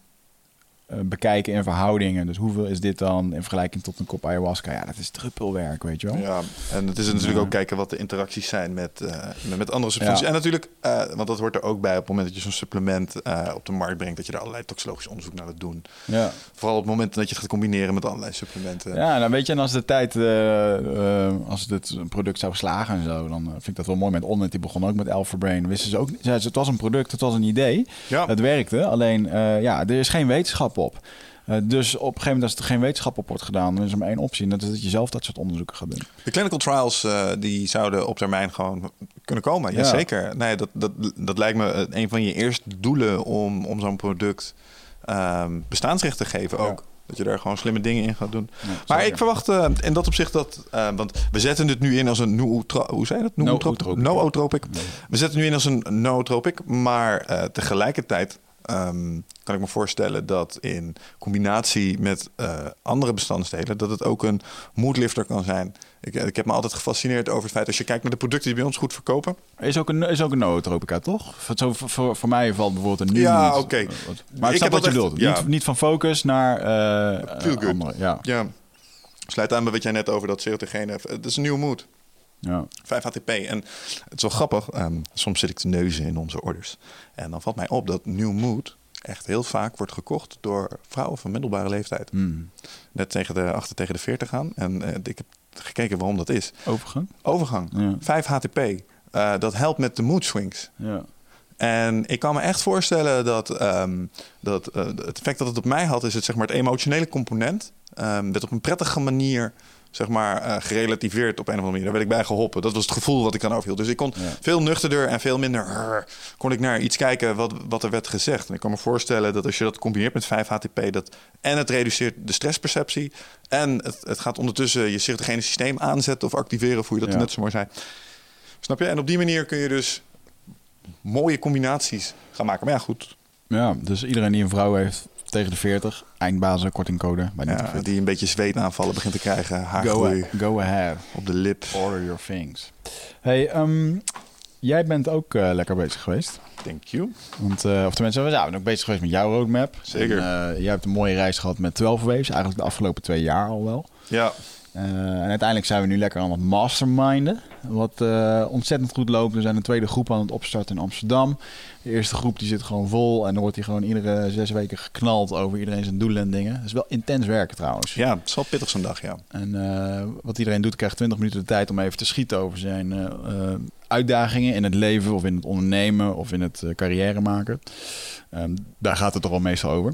bekijken in verhoudingen. Dus hoeveel is dit dan in vergelijking tot een kop ayahuasca? Ja, dat is druppelwerk, weet je wel. Ja, en het is natuurlijk ook kijken wat de interacties zijn met, eh, met, met andere substanties. Ja. En natuurlijk, eh, want dat hoort er ook bij op het moment dat je zo'n supplement eh, op de markt brengt, dat je daar allerlei toxicologisch onderzoek naar gaat doen. Ja. Vooral op het moment dat je het gaat combineren met allerlei supplementen. Ja, nou weet je, en als de tijd, eh, eh, als dit product zou slagen en zo, dan eh, vind ik dat wel mooi. Met Onnet, die begon ook met Alpha Brain. Wisten ze ook, het was een product, het was een idee. Ja. Het werkte, alleen eh, ja, er is geen wetenschap op. Eh, dus op een gegeven moment, als er geen wetenschap op wordt gedaan, dan is er maar één optie. En dat is dat je zelf dat soort onderzoeken gaat doen. De clinical trials eh, die zouden op termijn gewoon kunnen komen. Ja. Jazeker. Nee, dat, dat, dat lijkt me eh, een van je eerste doelen om, om zo'n product ehm, bestaansrecht te geven Ja. ook. Dat je daar gewoon slimme dingen in gaat doen. Ja, Maar zeker. ik verwacht in dat opzicht dat... want we zetten het nu in als een... nootra- Hoe zei dat? Nootropic. Nootropic. We zetten het nu in als een nootropic. Maar tegelijkertijd ehm, kan ik me voorstellen dat in combinatie met eh, andere bestandsdelen... dat het ook een moodlifter kan zijn. Ik, ik heb me altijd gefascineerd over het feit... als je kijkt naar de producten die bij ons goed verkopen... Is ook een, is ook een nootropica, toch? Voor, zo, voor- voor, voor mij valt bijvoorbeeld een nu. Ja, oké. Maar Ik snap heb wat je bedoelt. ja. Niet, niet van focus naar eh Feel good. andere. Ja, Ja, sluit aan bij wat jij net over dat serotogene hebt. Het is een nieuwe mood. Ja. 5 HTP. En het is wel grappig. ehm, soms zit ik te neuzen in onze orders. En dan valt mij op dat New Mood echt heel vaak wordt gekocht door vrouwen van middelbare leeftijd. Hmm. Net tegen de, achter tegen de 40 gaan. En eh, ik heb gekeken waarom dat is. Overgang? Overgang. Ja. 5 HTP. Eh, dat helpt met de mood swings. Ja. En ik kan me echt voorstellen dat, ehm, dat eh, het effect dat het op mij had, is het, zeg maar, het emotionele component. werd op een prettige manier zeg maar, eh, gerelativeerd op een of andere manier. Daar werd ik bij geholpen. Dat was het gevoel wat ik dan overhield. Dus ik kon Ja. veel nuchterder en veel minder rrr, kon ik naar iets kijken wat, wat er werd gezegd. En ik kan me voorstellen dat als je dat combineert met 5 HTP, dat en het reduceert de stressperceptie en het, het gaat ondertussen je zichtgene systeem aanzetten of activeren, hoe je dat Ja. net zo mooi zei. Snap je? En op die manier kun je dus mooie combinaties gaan maken. Maar ja, goed. ja, dus iedereen die een vrouw heeft tegen de 40, eindbazen, kortingcode bij Ja, die een beetje zweetaanvallen begint te krijgen. go, Haargroei go ahead. op de lip. Order your things. Hey, ehm, jij bent ook eh, lekker bezig geweest. Thank you. Want, eh, of tenminste, we zijn ook bezig geweest met jouw roadmap. Zeker. En, eh, jij hebt een mooie reis gehad met 12 Waves, eigenlijk de afgelopen twee jaar al wel. Ja, Eh, en uiteindelijk zijn we nu lekker aan het masterminden. Wat eh, ontzettend goed loopt. We zijn een tweede groep aan het opstarten in Amsterdam. De eerste groep die zit gewoon vol. En dan wordt die gewoon iedere zes weken geknald over iedereen zijn doelen en dingen. Dat is wel intens werken trouwens. ja, het is wel pittig zo'n dag, ja. En eh, wat iedereen doet, krijgt 20 minuten de tijd om even te schieten over zijn uitdagingen in het leven of in het ondernemen of in het carrière maken. Ehm, daar gaat het toch wel meestal over.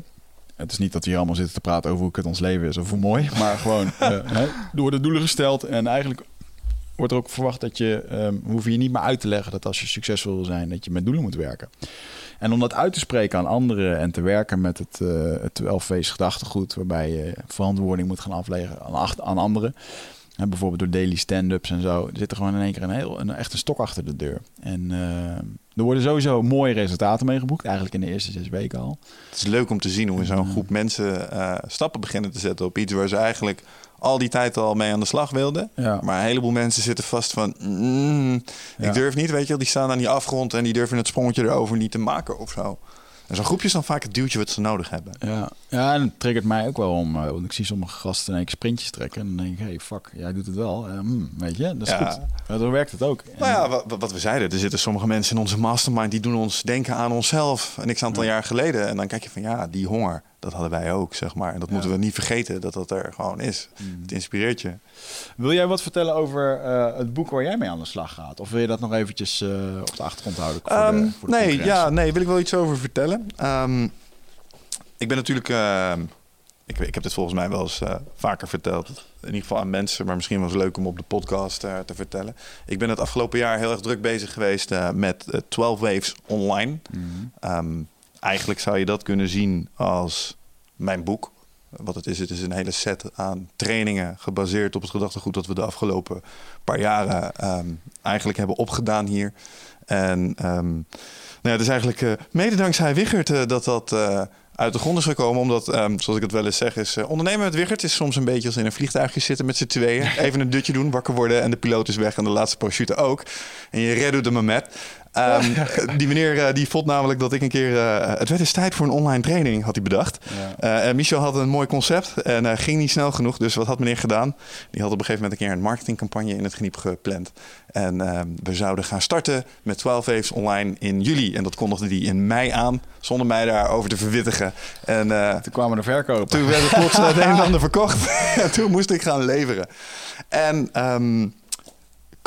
Het is niet dat we hier allemaal zitten te praten over hoe het ons leven is of hoe mooi, maar gewoon eh, hè, er worden doelen gesteld en eigenlijk wordt er ook verwacht dat je, ehm hoef je niet meer uit te leggen dat als je succesvol wil zijn, dat je met doelen moet werken. En om dat uit te spreken aan anderen en te werken met het, eh het 12 gedachtegoed, waarbij je verantwoording moet gaan afleggen aan, aan anderen. Hè, bijvoorbeeld door daily stand-ups en zo. Er zit er gewoon in één keer een heel, een, echt een stok achter de deur. En eh, er worden sowieso mooie resultaten mee geboekt, eigenlijk in de eerste zes weken al. Het is leuk om te zien hoe zo'n groep mensen eh, stappen beginnen te zetten op iets waar ze eigenlijk al die tijd al mee aan de slag wilden. Ja. Maar een heleboel mensen zitten vast van, mm, Ja. ik durf niet, weet je wel. Die staan aan die afgrond en die durven het sprongetje erover niet te maken of zo. En zo'n groepje is dan vaak het duwtje wat ze nodig hebben. Ja, ja en het triggert mij ook wel om. eh, want ik zie sommige gasten in één sprintjes trekken. En dan denk ik, hey, fuck, jij doet het wel. Eh, hmm, weet je, dat is Ja. goed. Ja, zo werkt het ook. Nou ja, wat, wat we zeiden, er zitten sommige mensen in onze mastermind die doen ons denken aan onszelf. En ik aantal jaar geleden. En dan kijk je van ja, die honger, dat hadden wij ook, zeg maar. En dat moeten we niet vergeten dat dat er gewoon is. Het inspireert je. Wil jij wat vertellen over eh, het boek waar jij mee aan de slag gaat? Of wil je dat nog eventjes eh, op de achtergrond houden? Voor de- Ehm, voor de nee, ja, nee, wil ik wel iets over vertellen. Ehm, ik ben natuurlijk, ehm, ik, ik heb dit volgens mij wel eens eh, vaker verteld. In ieder geval aan mensen, maar misschien was het leuk om op de podcast te vertellen. Ik ben het afgelopen jaar heel erg druk bezig geweest met eh, 12 Waves online. Ehm, eigenlijk zou je dat kunnen zien als mijn boek. Wat het is, het is een hele set aan trainingen gebaseerd op het gedachtegoed dat we de afgelopen paar jaren ehm, eigenlijk hebben opgedaan hier. En ehm, nou ja, het is eigenlijk eh, mede dankzij Wichert eh, dat dat eh, uit de grond is gekomen. Omdat, ehm, zoals ik het wel eens zeg, is ondernemen met Wichert is soms een beetje als in een vliegtuigje zitten met z'n tweeën. Even een dutje doen, wakker worden en de piloot is weg en de laatste parachute ook. En je redt de moment. Ehm, die meneer eh, die vond namelijk dat ik een keer... eh, het werd eens tijd voor een online training, had hij bedacht. Ja. Eh, en Michel had een mooi concept en ging niet snel genoeg. Dus wat had meneer gedaan? Die had op een gegeven moment een keer een marketingcampagne in het geniep gepland. En ehm, we zouden gaan starten met 12 Waves online in juli. En dat kondigde hij in mei aan, zonder mij daarover te verwittigen. En Toen kwamen de verkopen. toen werd het plots het een en ander verkocht. en toen moest ik gaan leveren. En ehm,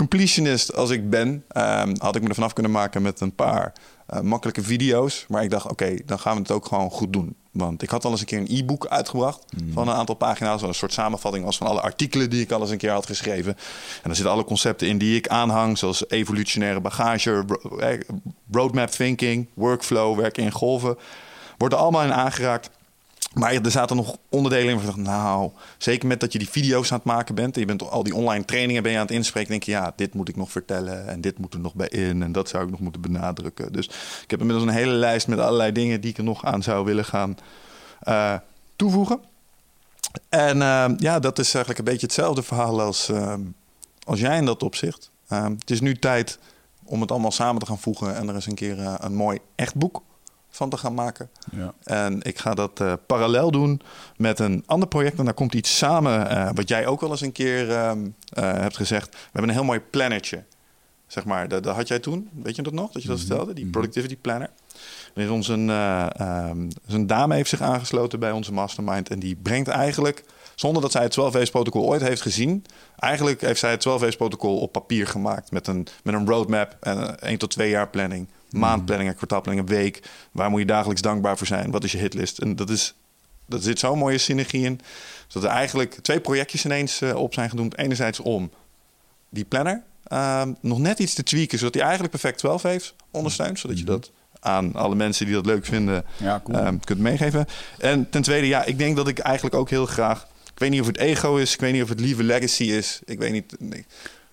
completionist als ik ben, ehm, had ik me er vanaf kunnen maken met een paar eh, makkelijke video's. Maar ik dacht, oké, dan gaan we het ook gewoon goed doen. Want ik had al eens een keer een e-book uitgebracht van een aantal pagina's. Wat een soort samenvatting was van alle artikelen die ik al eens een keer had geschreven. En daar zitten alle concepten in die ik aanhang, zoals evolutionaire bagage, eh, roadmap thinking, workflow, werken in golven. Wordt er allemaal in aangeraakt. Maar er zaten nog onderdelen in waar ik dacht, nou, zeker met dat je die video's aan het maken bent. En je bent al die online trainingen ben je aan het inspreken. denk je, ja, dit moet ik nog vertellen. En dit moet er nog bij in. En dat zou ik nog moeten benadrukken. Dus ik heb inmiddels een hele lijst met allerlei dingen die ik er nog aan zou willen gaan eh, toevoegen. En eh, ja, dat is eigenlijk een beetje hetzelfde verhaal als, eh, als jij in dat opzicht. Eh, het is nu tijd om het allemaal samen te gaan voegen. En er eens een keer eh, een mooi echt boek van te gaan maken. Ja. En ik ga dat eh, parallel doen met een ander project. En daar komt iets samen, eh, wat jij ook wel eens een keer ehm, eh, hebt gezegd. We hebben een heel mooi plannertje. Zeg maar, dat, dat had jij toen, weet je dat nog? Dat je dat vertelde, die productivity planner. Er is ons een, eh, ehm, dus een dame heeft zich aangesloten bij onze mastermind. En die brengt eigenlijk, zonder dat zij het 12 protocol ooit heeft gezien... eigenlijk heeft zij het 12 protocol op papier gemaakt... met een, met een roadmap en een 1 tot 2 jaar planning. Maandplanning, een kwartaalplanning, een week. Waar moet je dagelijks dankbaar voor zijn? Wat is je hitlist? En dat is... Dat zit zo'n mooie synergie in. Dat er eigenlijk twee projectjes ineens eh, op zijn genoemd. Enerzijds om die planner ehm, nog net iets te tweaken, zodat hij eigenlijk perfect 12 heeft ondersteunt. Zodat je dat aan alle mensen die dat leuk vinden Ja, cool. ehm, kunt meegeven. En ten tweede, ja, ik denk dat ik eigenlijk ook heel graag. Ik weet niet of het ego is, ik weet niet of het lieve legacy is. Ik weet niet. nee.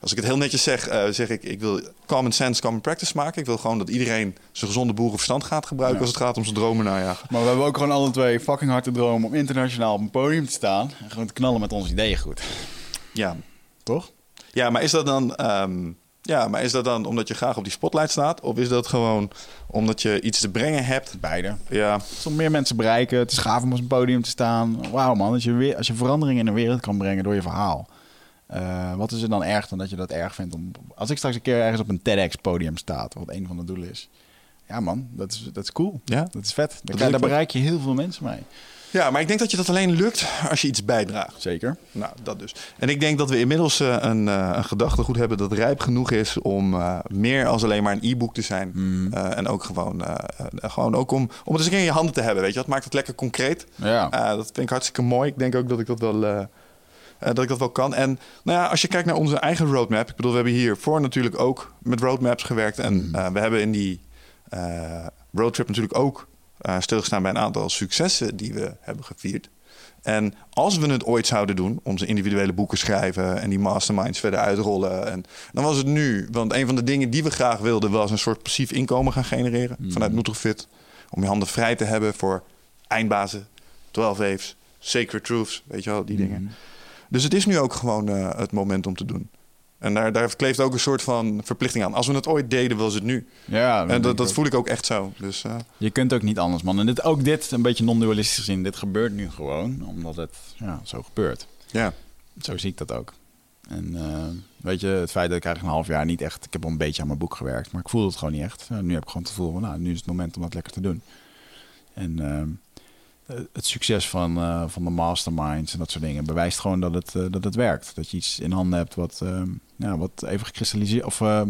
Als ik het heel netjes zeg, eh, zeg ik: ik wil common sense, common practice maken. Ik wil gewoon dat iedereen zijn gezonde boerenverstand gaat gebruiken Ja. als het gaat om zijn dromen najagen. Maar we hebben ook gewoon alle twee fucking hard de droom om internationaal op een podium te staan. En gewoon te knallen met onze ideeën goed. Ja, Toch? Ja, maar is dat dan, ehm, ja, maar is dat dan omdat je graag op die spotlight staat? Of is dat gewoon omdat je iets te brengen hebt? Beide. Ja, Om meer mensen bereiken. Het is gaaf om op een podium te staan. Wauw man, als je, weer, als je verandering in de wereld kan brengen door je verhaal. Eh, wat is er dan erg dan dat je dat erg vindt? Om, als ik straks een keer ergens op een TEDx-podium sta, wat een van de doelen is. Ja man, dat is, dat is cool. Ja? Dat is vet. Daar, bereik je heel veel mensen mee. ja, maar ik denk dat je dat alleen lukt als je iets bijdraagt. Zeker. Nou, dat dus. En ik denk dat we inmiddels eh, een, eh, een gedachtegoed hebben dat rijp genoeg is om meer als alleen maar een e-book te zijn. Eh, en ook gewoon, gewoon ook om, om het eens een keer in je handen te hebben. Weet je, dat maakt het lekker concreet. Ja. Dat vind ik hartstikke mooi. Ik denk ook dat ik dat wel, eh, dat ik dat wel kan. En nou ja, als je kijkt naar onze eigen roadmap. Ik bedoel, we hebben hiervoor natuurlijk ook met roadmaps gewerkt. En eh, we hebben in die eh, roadtrip natuurlijk ook stilgestaan bij een aantal successen die we hebben gevierd. En als we het ooit zouden doen, onze individuele boeken schrijven en die masterminds verder uitrollen, en dan was het nu. Want een van de dingen die we graag wilden was een soort passief inkomen gaan genereren vanuit Nutrofit. Om je handen vrij te hebben voor eindbazen, 12 waves, sacred truths, weet je wel, die dingen. Dus het is nu ook gewoon eh, het moment om te doen. En daar, daar kleeft ook een soort van verplichting aan. Als we het ooit deden, was het nu. Ja, En dat, dat voel ik ook echt zo. Dus eh, Je kunt ook niet anders, man. En dit, ook dit, een beetje non-dualistisch gezien, dit gebeurt nu gewoon, omdat het ja, zo gebeurt. ja. Zo zie ik dat ook. En eh, weet je, het feit dat ik eigenlijk een half jaar niet echt... Ik heb wel een beetje aan mijn boek gewerkt, maar ik voelde het gewoon niet echt. Nu heb ik gewoon het gevoel van, nou, nu is het moment om dat lekker te doen. En eh, het succes van, eh, van de masterminds en dat soort dingen bewijst gewoon dat het, eh, dat het werkt. Dat je iets in handen hebt wat, eh, ja, wat even gekristalliseerd, of eh, eh,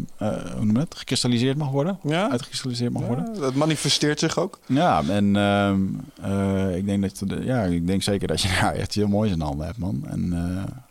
hoe noem het? Gekristalliseerd mag worden. Ja. Uitgekristalliseerd mag worden. Dat manifesteert zich ook. Ja, en ehm, eh, ik, denk dat, ja, ik denk zeker dat je daar echt heel moois in handen hebt, man. En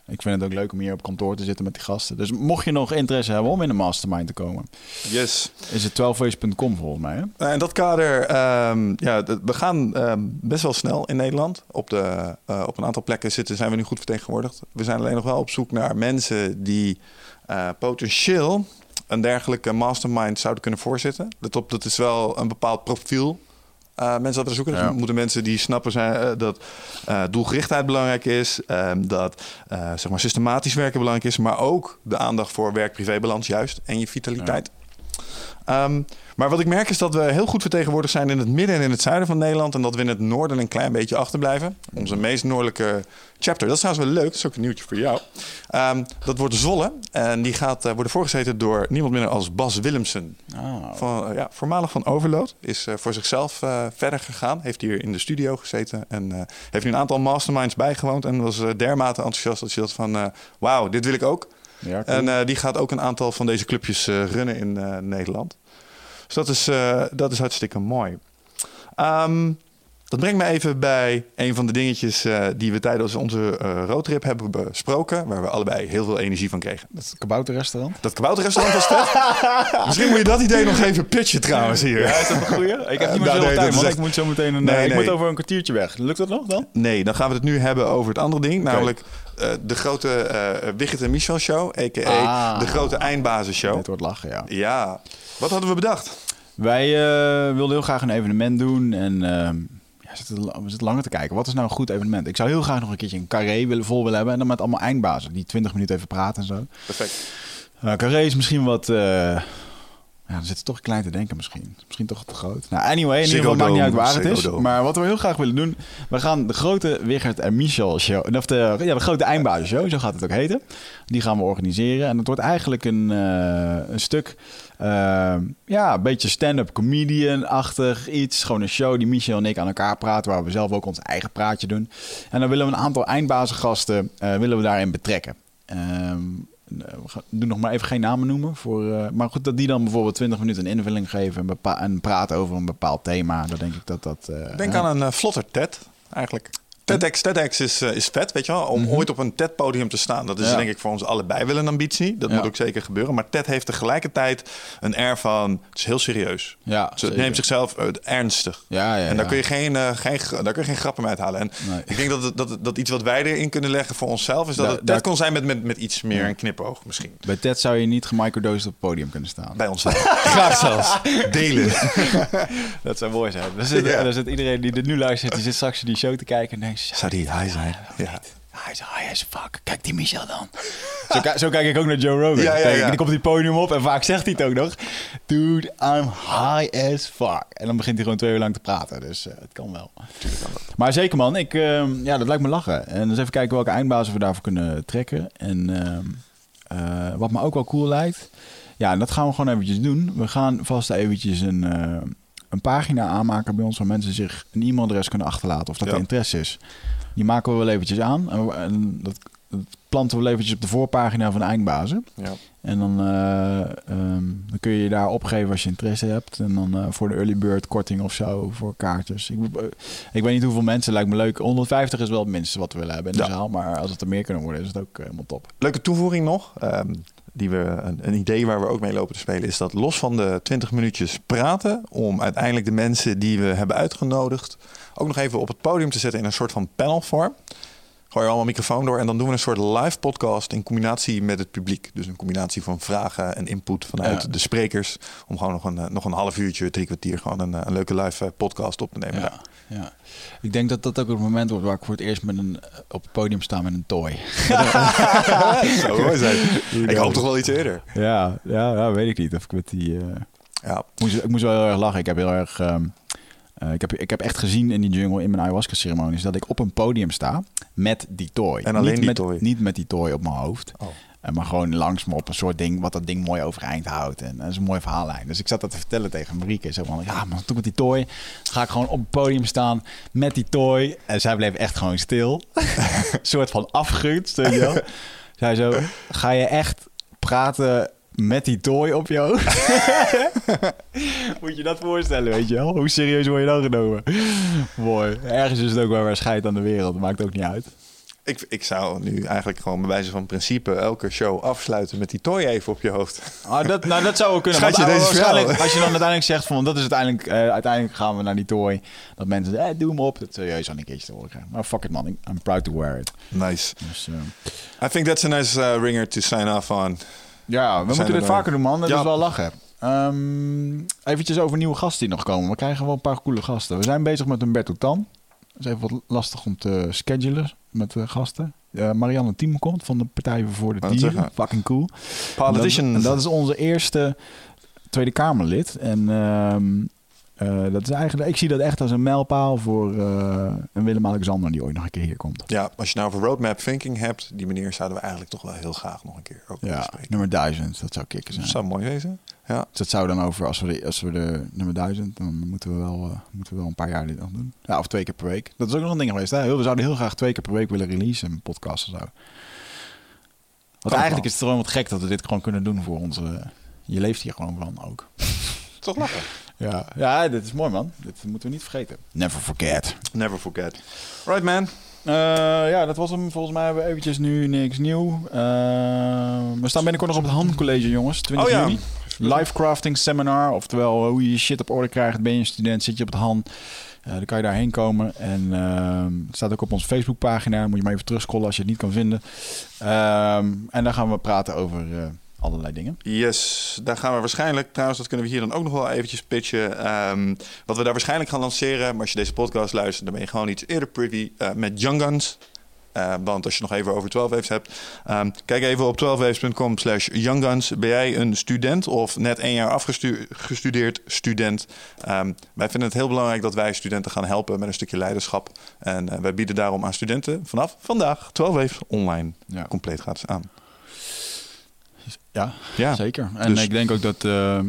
ik vind het ook leuk om hier op kantoor te zitten met die gasten. Dus mocht je nog interesse hebben om in een mastermind te komen, Yes. is het 12ways.com volgens mij. Hè? Nou, in dat kader, ehm, ja, we gaan ehm, best wel snel in Nederland. Op, de, op een aantal plekken zitten, zijn we nu goed vertegenwoordigd. We zijn alleen nog wel op zoek naar mensen die eh, potentieel een dergelijke mastermind zouden kunnen voorzitten. Let op, dat is wel een bepaald profiel. eh, mensen dat we zoeken. Ja. moeten mensen die snappen zijn, eh, dat doelgerichtheid belangrijk is. ehm, dat zeg maar systematisch werken belangrijk is. Maar ook de aandacht voor werk-privébalans juist. En je vitaliteit. Ehm, maar wat ik merk is dat we heel goed vertegenwoordigd zijn in het midden en in het zuiden van Nederland. En dat we in het noorden een klein beetje achterblijven. Onze meest noordelijke chapter, dat is trouwens wel leuk, dat is ook een nieuwtje voor jou. Ehm, dat wordt Zolle. En die gaat eh, worden voorgezeten door niemand minder als Bas Willemsen. Ah, Van, eh, ja, voormalig van Overload. Is eh, voor zichzelf verder gegaan. Heeft hier in de studio gezeten. En heeft nu een aantal masterminds bijgewoond. En was dermate enthousiast dat je dat van... Wauw, dit wil ik ook. Ja, cool. En eh, die gaat ook een aantal van deze clubjes eh, runnen in eh, Nederland. Dus dat is, eh, dat is hartstikke mooi. Ehm, dat brengt me even bij een van de dingetjes eh, die we tijdens onze eh, roadtrip hebben besproken. Waar we allebei heel veel energie van kregen. het kabouterrestaurant. Dat kabouterrestaurant was dat. Misschien moet je dat idee nog even pitchen trouwens hier. is dat een goeie? Ik heb niet meer nou, nee, dat tijd, echt- Ik moet zo meteen een, Nee, eh, ik nee. moet over een kwartiertje weg. Lukt dat nog dan? Nee, dan gaan we het nu hebben over het andere ding. Namelijk eh, de grote eh Wigget en Michel show. A.k.a. Ah. de grote eindbazen show. Dit wordt lachen, ja. Ja, wat hadden we bedacht? Wij eh, wilden heel graag een evenement doen en ehm, ja, we zitten, we zitten langer te kijken. Wat is nou een goed evenement? Ik zou heel graag nog een keertje een carré willen, vol willen hebben en dan met allemaal eindbazen die 20 minuten even praten en zo. Perfect. Uh, carré is misschien wat, Ja, dan zit het toch klein te denken misschien. Misschien toch te groot. Nou, anyway, in ieder geval maakt niet uit waar het is. Maar wat we heel graag willen doen... We gaan de grote Wigert en Michel show... Of de, ja, de grote eindbazen show, zo gaat het ook heten. Die gaan we organiseren. En het wordt eigenlijk een, eh, een stuk... eh, ja, een beetje stand-up comedian-achtig iets. Gewoon een show die Michel en ik aan elkaar praten... waar we zelf ook ons eigen praatje doen. En dan willen we een aantal eindbazengasten... eh, willen we daarin betrekken. Ehm, we gaan- doen nog maar even geen namen noemen. Voor, eh, maar goed, dat die dan bijvoorbeeld 20 minuten een invulling geven en, en praten over een bepaald thema. Dan denk ik dat dat. eh, Denk aan een eh, vlotter TED, eigenlijk. TEDx, TEDx is, eh, is vet, weet je wel. Om Mhm. ooit op een TED-podium te staan. Dat is Ja. denk ik voor ons allebei wel een ambitie. Dat Ja. moet ook zeker gebeuren. Maar TED heeft tegelijkertijd een air van... Het is heel serieus. Ja, Ze zeker. neemt zichzelf eh, ernstig. Ja, ja, en daar kun, je geen, eh, geen, daar kun je geen grappen mee uithalen. En Nee. ik denk dat, het- dat, dat iets wat wij erin kunnen leggen voor onszelf... is dat het TED daar- kon zijn met, met, met iets meer een knipoog misschien. Bij TED zou je niet gemicrodosed op het podium kunnen staan. Bij ons. Graag zelfs. Delen. Dat zou mooi zijn. Dan zit, dan zit iedereen die dit nu luistert, die zit straks die show te kijken en denkt... Zou die hij zijn? Ja. Hij is high as fuck. Kijk die Michel dan. Zo, ki- zo kijk ik ook naar Joe Rogan. Ja, ja, ja. Die komt die podium op en vaak zegt hij het ook nog. Dude, I'm high as fuck. En dan begint hij gewoon twee uur lang te praten. Dus eh, het kan wel. Maar zeker man, ik, ehm, ja, dat lijkt me lachen. En eens even kijken welke eindbazen we daarvoor kunnen trekken. En ehm, eh, wat me ook wel cool lijkt. Ja, en dat gaan we gewoon eventjes doen. We gaan vast eventjes een, eh, een pagina aanmaken bij ons... waar mensen zich een e-mailadres kunnen achterlaten of dat Ja. er interesse is. Die maken we wel eventjes aan. En, we- en dat, dat planten we wel eventjes op de voorpagina van de eindbazen. Ja. En dan, eh, ehm, dan kun je je daar opgeven als je interesse hebt. En dan eh, voor de early bird korting of zo voor kaartjes. Ik, eh, ik weet niet hoeveel mensen, lijkt me leuk. 150 is wel het minste wat we willen hebben in de Ja. zaal. Maar als het er meer kunnen worden, is het ook helemaal top. Leuke toevoeging nog. ehm, die we, een, een idee waar we ook mee lopen te spelen is dat los van de 20 minuutjes praten, om uiteindelijk de mensen die we hebben uitgenodigd ook nog even op het podium te zetten in een soort van panelvorm. Gooi allemaal microfoon door en dan doen we een soort live podcast in combinatie met het publiek. Dus een combinatie van vragen en input vanuit Ja. de sprekers. Om gewoon nog een, eh, nog een half uurtje, drie kwartier gewoon een, eh, een leuke live eh, podcast op te nemen. Ja, ja. Ik denk dat dat ook het moment wordt waar ik voor het eerst met een, op het podium sta met een toy. Mooi zijn. Ik hoop toch wel iets eerder. Ja, ja, ja weet ik niet. Of ik met die... Ja, moest, ik moest wel heel erg lachen. Ik heb heel erg. ehm, eh, ik, heb, ik heb echt gezien in die jungle, in mijn ayahuasca-ceremonies, dat ik op een podium sta met die toy. En alleen niet die met. Niet met die toy op mijn hoofd. Oh. En maar gewoon langs me op een soort ding, wat dat ding mooi overeind houdt. En dat is een mooie verhaallijn. Dus ik zat dat te vertellen tegen Marieke. Zo van, ja, maar toen met die toy dan ga ik gewoon op het podium staan met die toy. En zij bleef echt gewoon stil. een soort van afgunst, weet je wel. Zij zo, ga je echt praten met die toy op je hoofd? Moet je dat voorstellen, weet je wel? Hoe serieus word je dan genomen? Mooi. Ergens is het ook wel waar scheid aan de wereld. Maakt ook niet uit. Ik, ik zou nu eigenlijk gewoon bij wijze van principe elke show afsluiten met die toy even op je hoofd. Ah, dat, nou, dat zou wel kunnen. Schatje, Want, deze ah, als je dan uiteindelijk zegt van dat is uiteindelijk, eh, uiteindelijk gaan we naar die toy. Dat mensen zeggen, eh, doe hem op. Dat serieus aan een keertje te horen krijgen. Maar fuck it man, I'm proud to wear it. Nice. Dus, eh, I think that's a nice uh, ringer to sign off on. Ja, we moeten dit vaker doen man. Dat Ja. is wel lachen. Ehm eventjes over nieuwe gasten die nog komen. We krijgen wel een paar coole gasten. We zijn bezig met Humberto Tan. Dat is even wat lastig om te schedulen met de gasten. Eh, Marianne Thiem komt van de Partij voor de Dieren. zeggen. Fucking cool. Dat, en dat is onze eerste Tweede Kamerlid. En ehm, eh, dat is eigenlijk, ik zie dat echt als een mijlpaal voor eh, een Willem-Alexander die ooit nog een keer hier komt. Ja, als je nou over roadmap thinking hebt, die meneer zouden we eigenlijk toch wel heel graag nog een keer ook Ja, spreken. nummer 1000, dat zou kicken zijn. Dat zou mooi wezen. Ja. Dus dat zou dan over, als we, de, als we de nummer 1000, dan moeten we, wel, eh, moeten we wel een paar jaar dit nog doen. Ja, of twee keer per week. Dat is ook nog een ding geweest. Hè? We zouden heel graag twee keer per week willen releasen, een podcast of zo. Want eigenlijk wel. is het gewoon wat gek dat we dit gewoon kunnen doen voor onze... Je leeft hier gewoon van ook. Toch lachen. Ja, ja, dit is mooi man. Dit moeten we niet vergeten. Never forget. Never forget. Right man. Eh, ja, dat was hem. Volgens mij hebben we eventjes nu niks nieuw. Eh, we staan binnenkort nog op het handcollege, jongens. 20 Oh ja. juni. Live crafting seminar. Oftewel, hoe je je shit op orde krijgt. Ben je een student, zit je op het hand. Eh, dan kan je daarheen komen. En ehm, het staat ook op onze Facebookpagina. Moet je maar even terugscrollen als je het niet kan vinden. Ehm, en daar gaan we praten over eh, allerlei dingen. Yes, daar gaan we waarschijnlijk, trouwens, dat kunnen we hier dan ook nog wel eventjes pitchen. Ehm, wat we daar waarschijnlijk gaan lanceren, maar als je deze podcast luistert, dan ben je gewoon iets eerder privy, eh, met Young Guns. Uh, want als je nog even over 12 waves hebt, um, kijk even op 12waves.com slash youngguns. Ben jij een student of net één jaar afgestudeerd student? Um, wij vinden het heel belangrijk dat wij studenten gaan helpen met een stukje leiderschap. En uh, wij bieden daarom aan studenten vanaf vandaag 12 waves online ja. compleet gratis aan. Ja, ja, zeker. En dus... ik denk ook dat uh,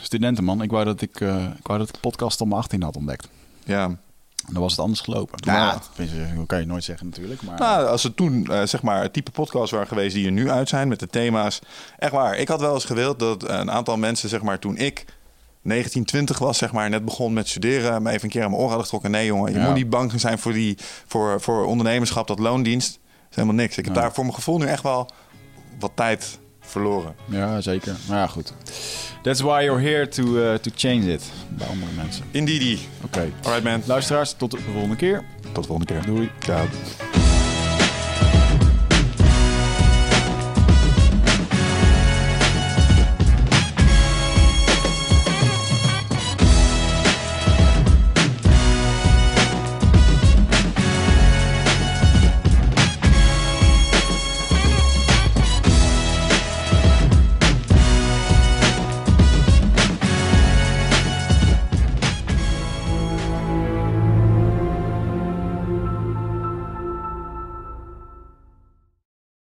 studenten, man, ik wou dat ik, uh, ik wou dat ik podcast om mijn 18 had ontdekt. Ja. En dan was het anders gelopen. Ja, dat kan je nooit zeggen natuurlijk. Maar... Nou, als het toen uh, zeg maar het type podcast waren geweest die er nu uit zijn met de thema's. Echt waar, ik had wel eens gewild dat een aantal mensen zeg maar toen ik 1920 was, zeg maar, net begon met studeren, me even een keer aan mijn oren hadden getrokken. Nee jongen, je ja. moet niet bang zijn voor, die, voor, voor ondernemerschap, dat loondienst. is helemaal niks. Ik heb daar voor mijn gevoel nu echt wel wat tijd verloren. Ja, zeker. Maar ja, goed. That's why you're here to, uh, to change it. Bij andere mensen. Indeed. Oké. Okay. Alright man. Luisteraars, tot de volgende keer. Tot de volgende keer. Doei. Ciao.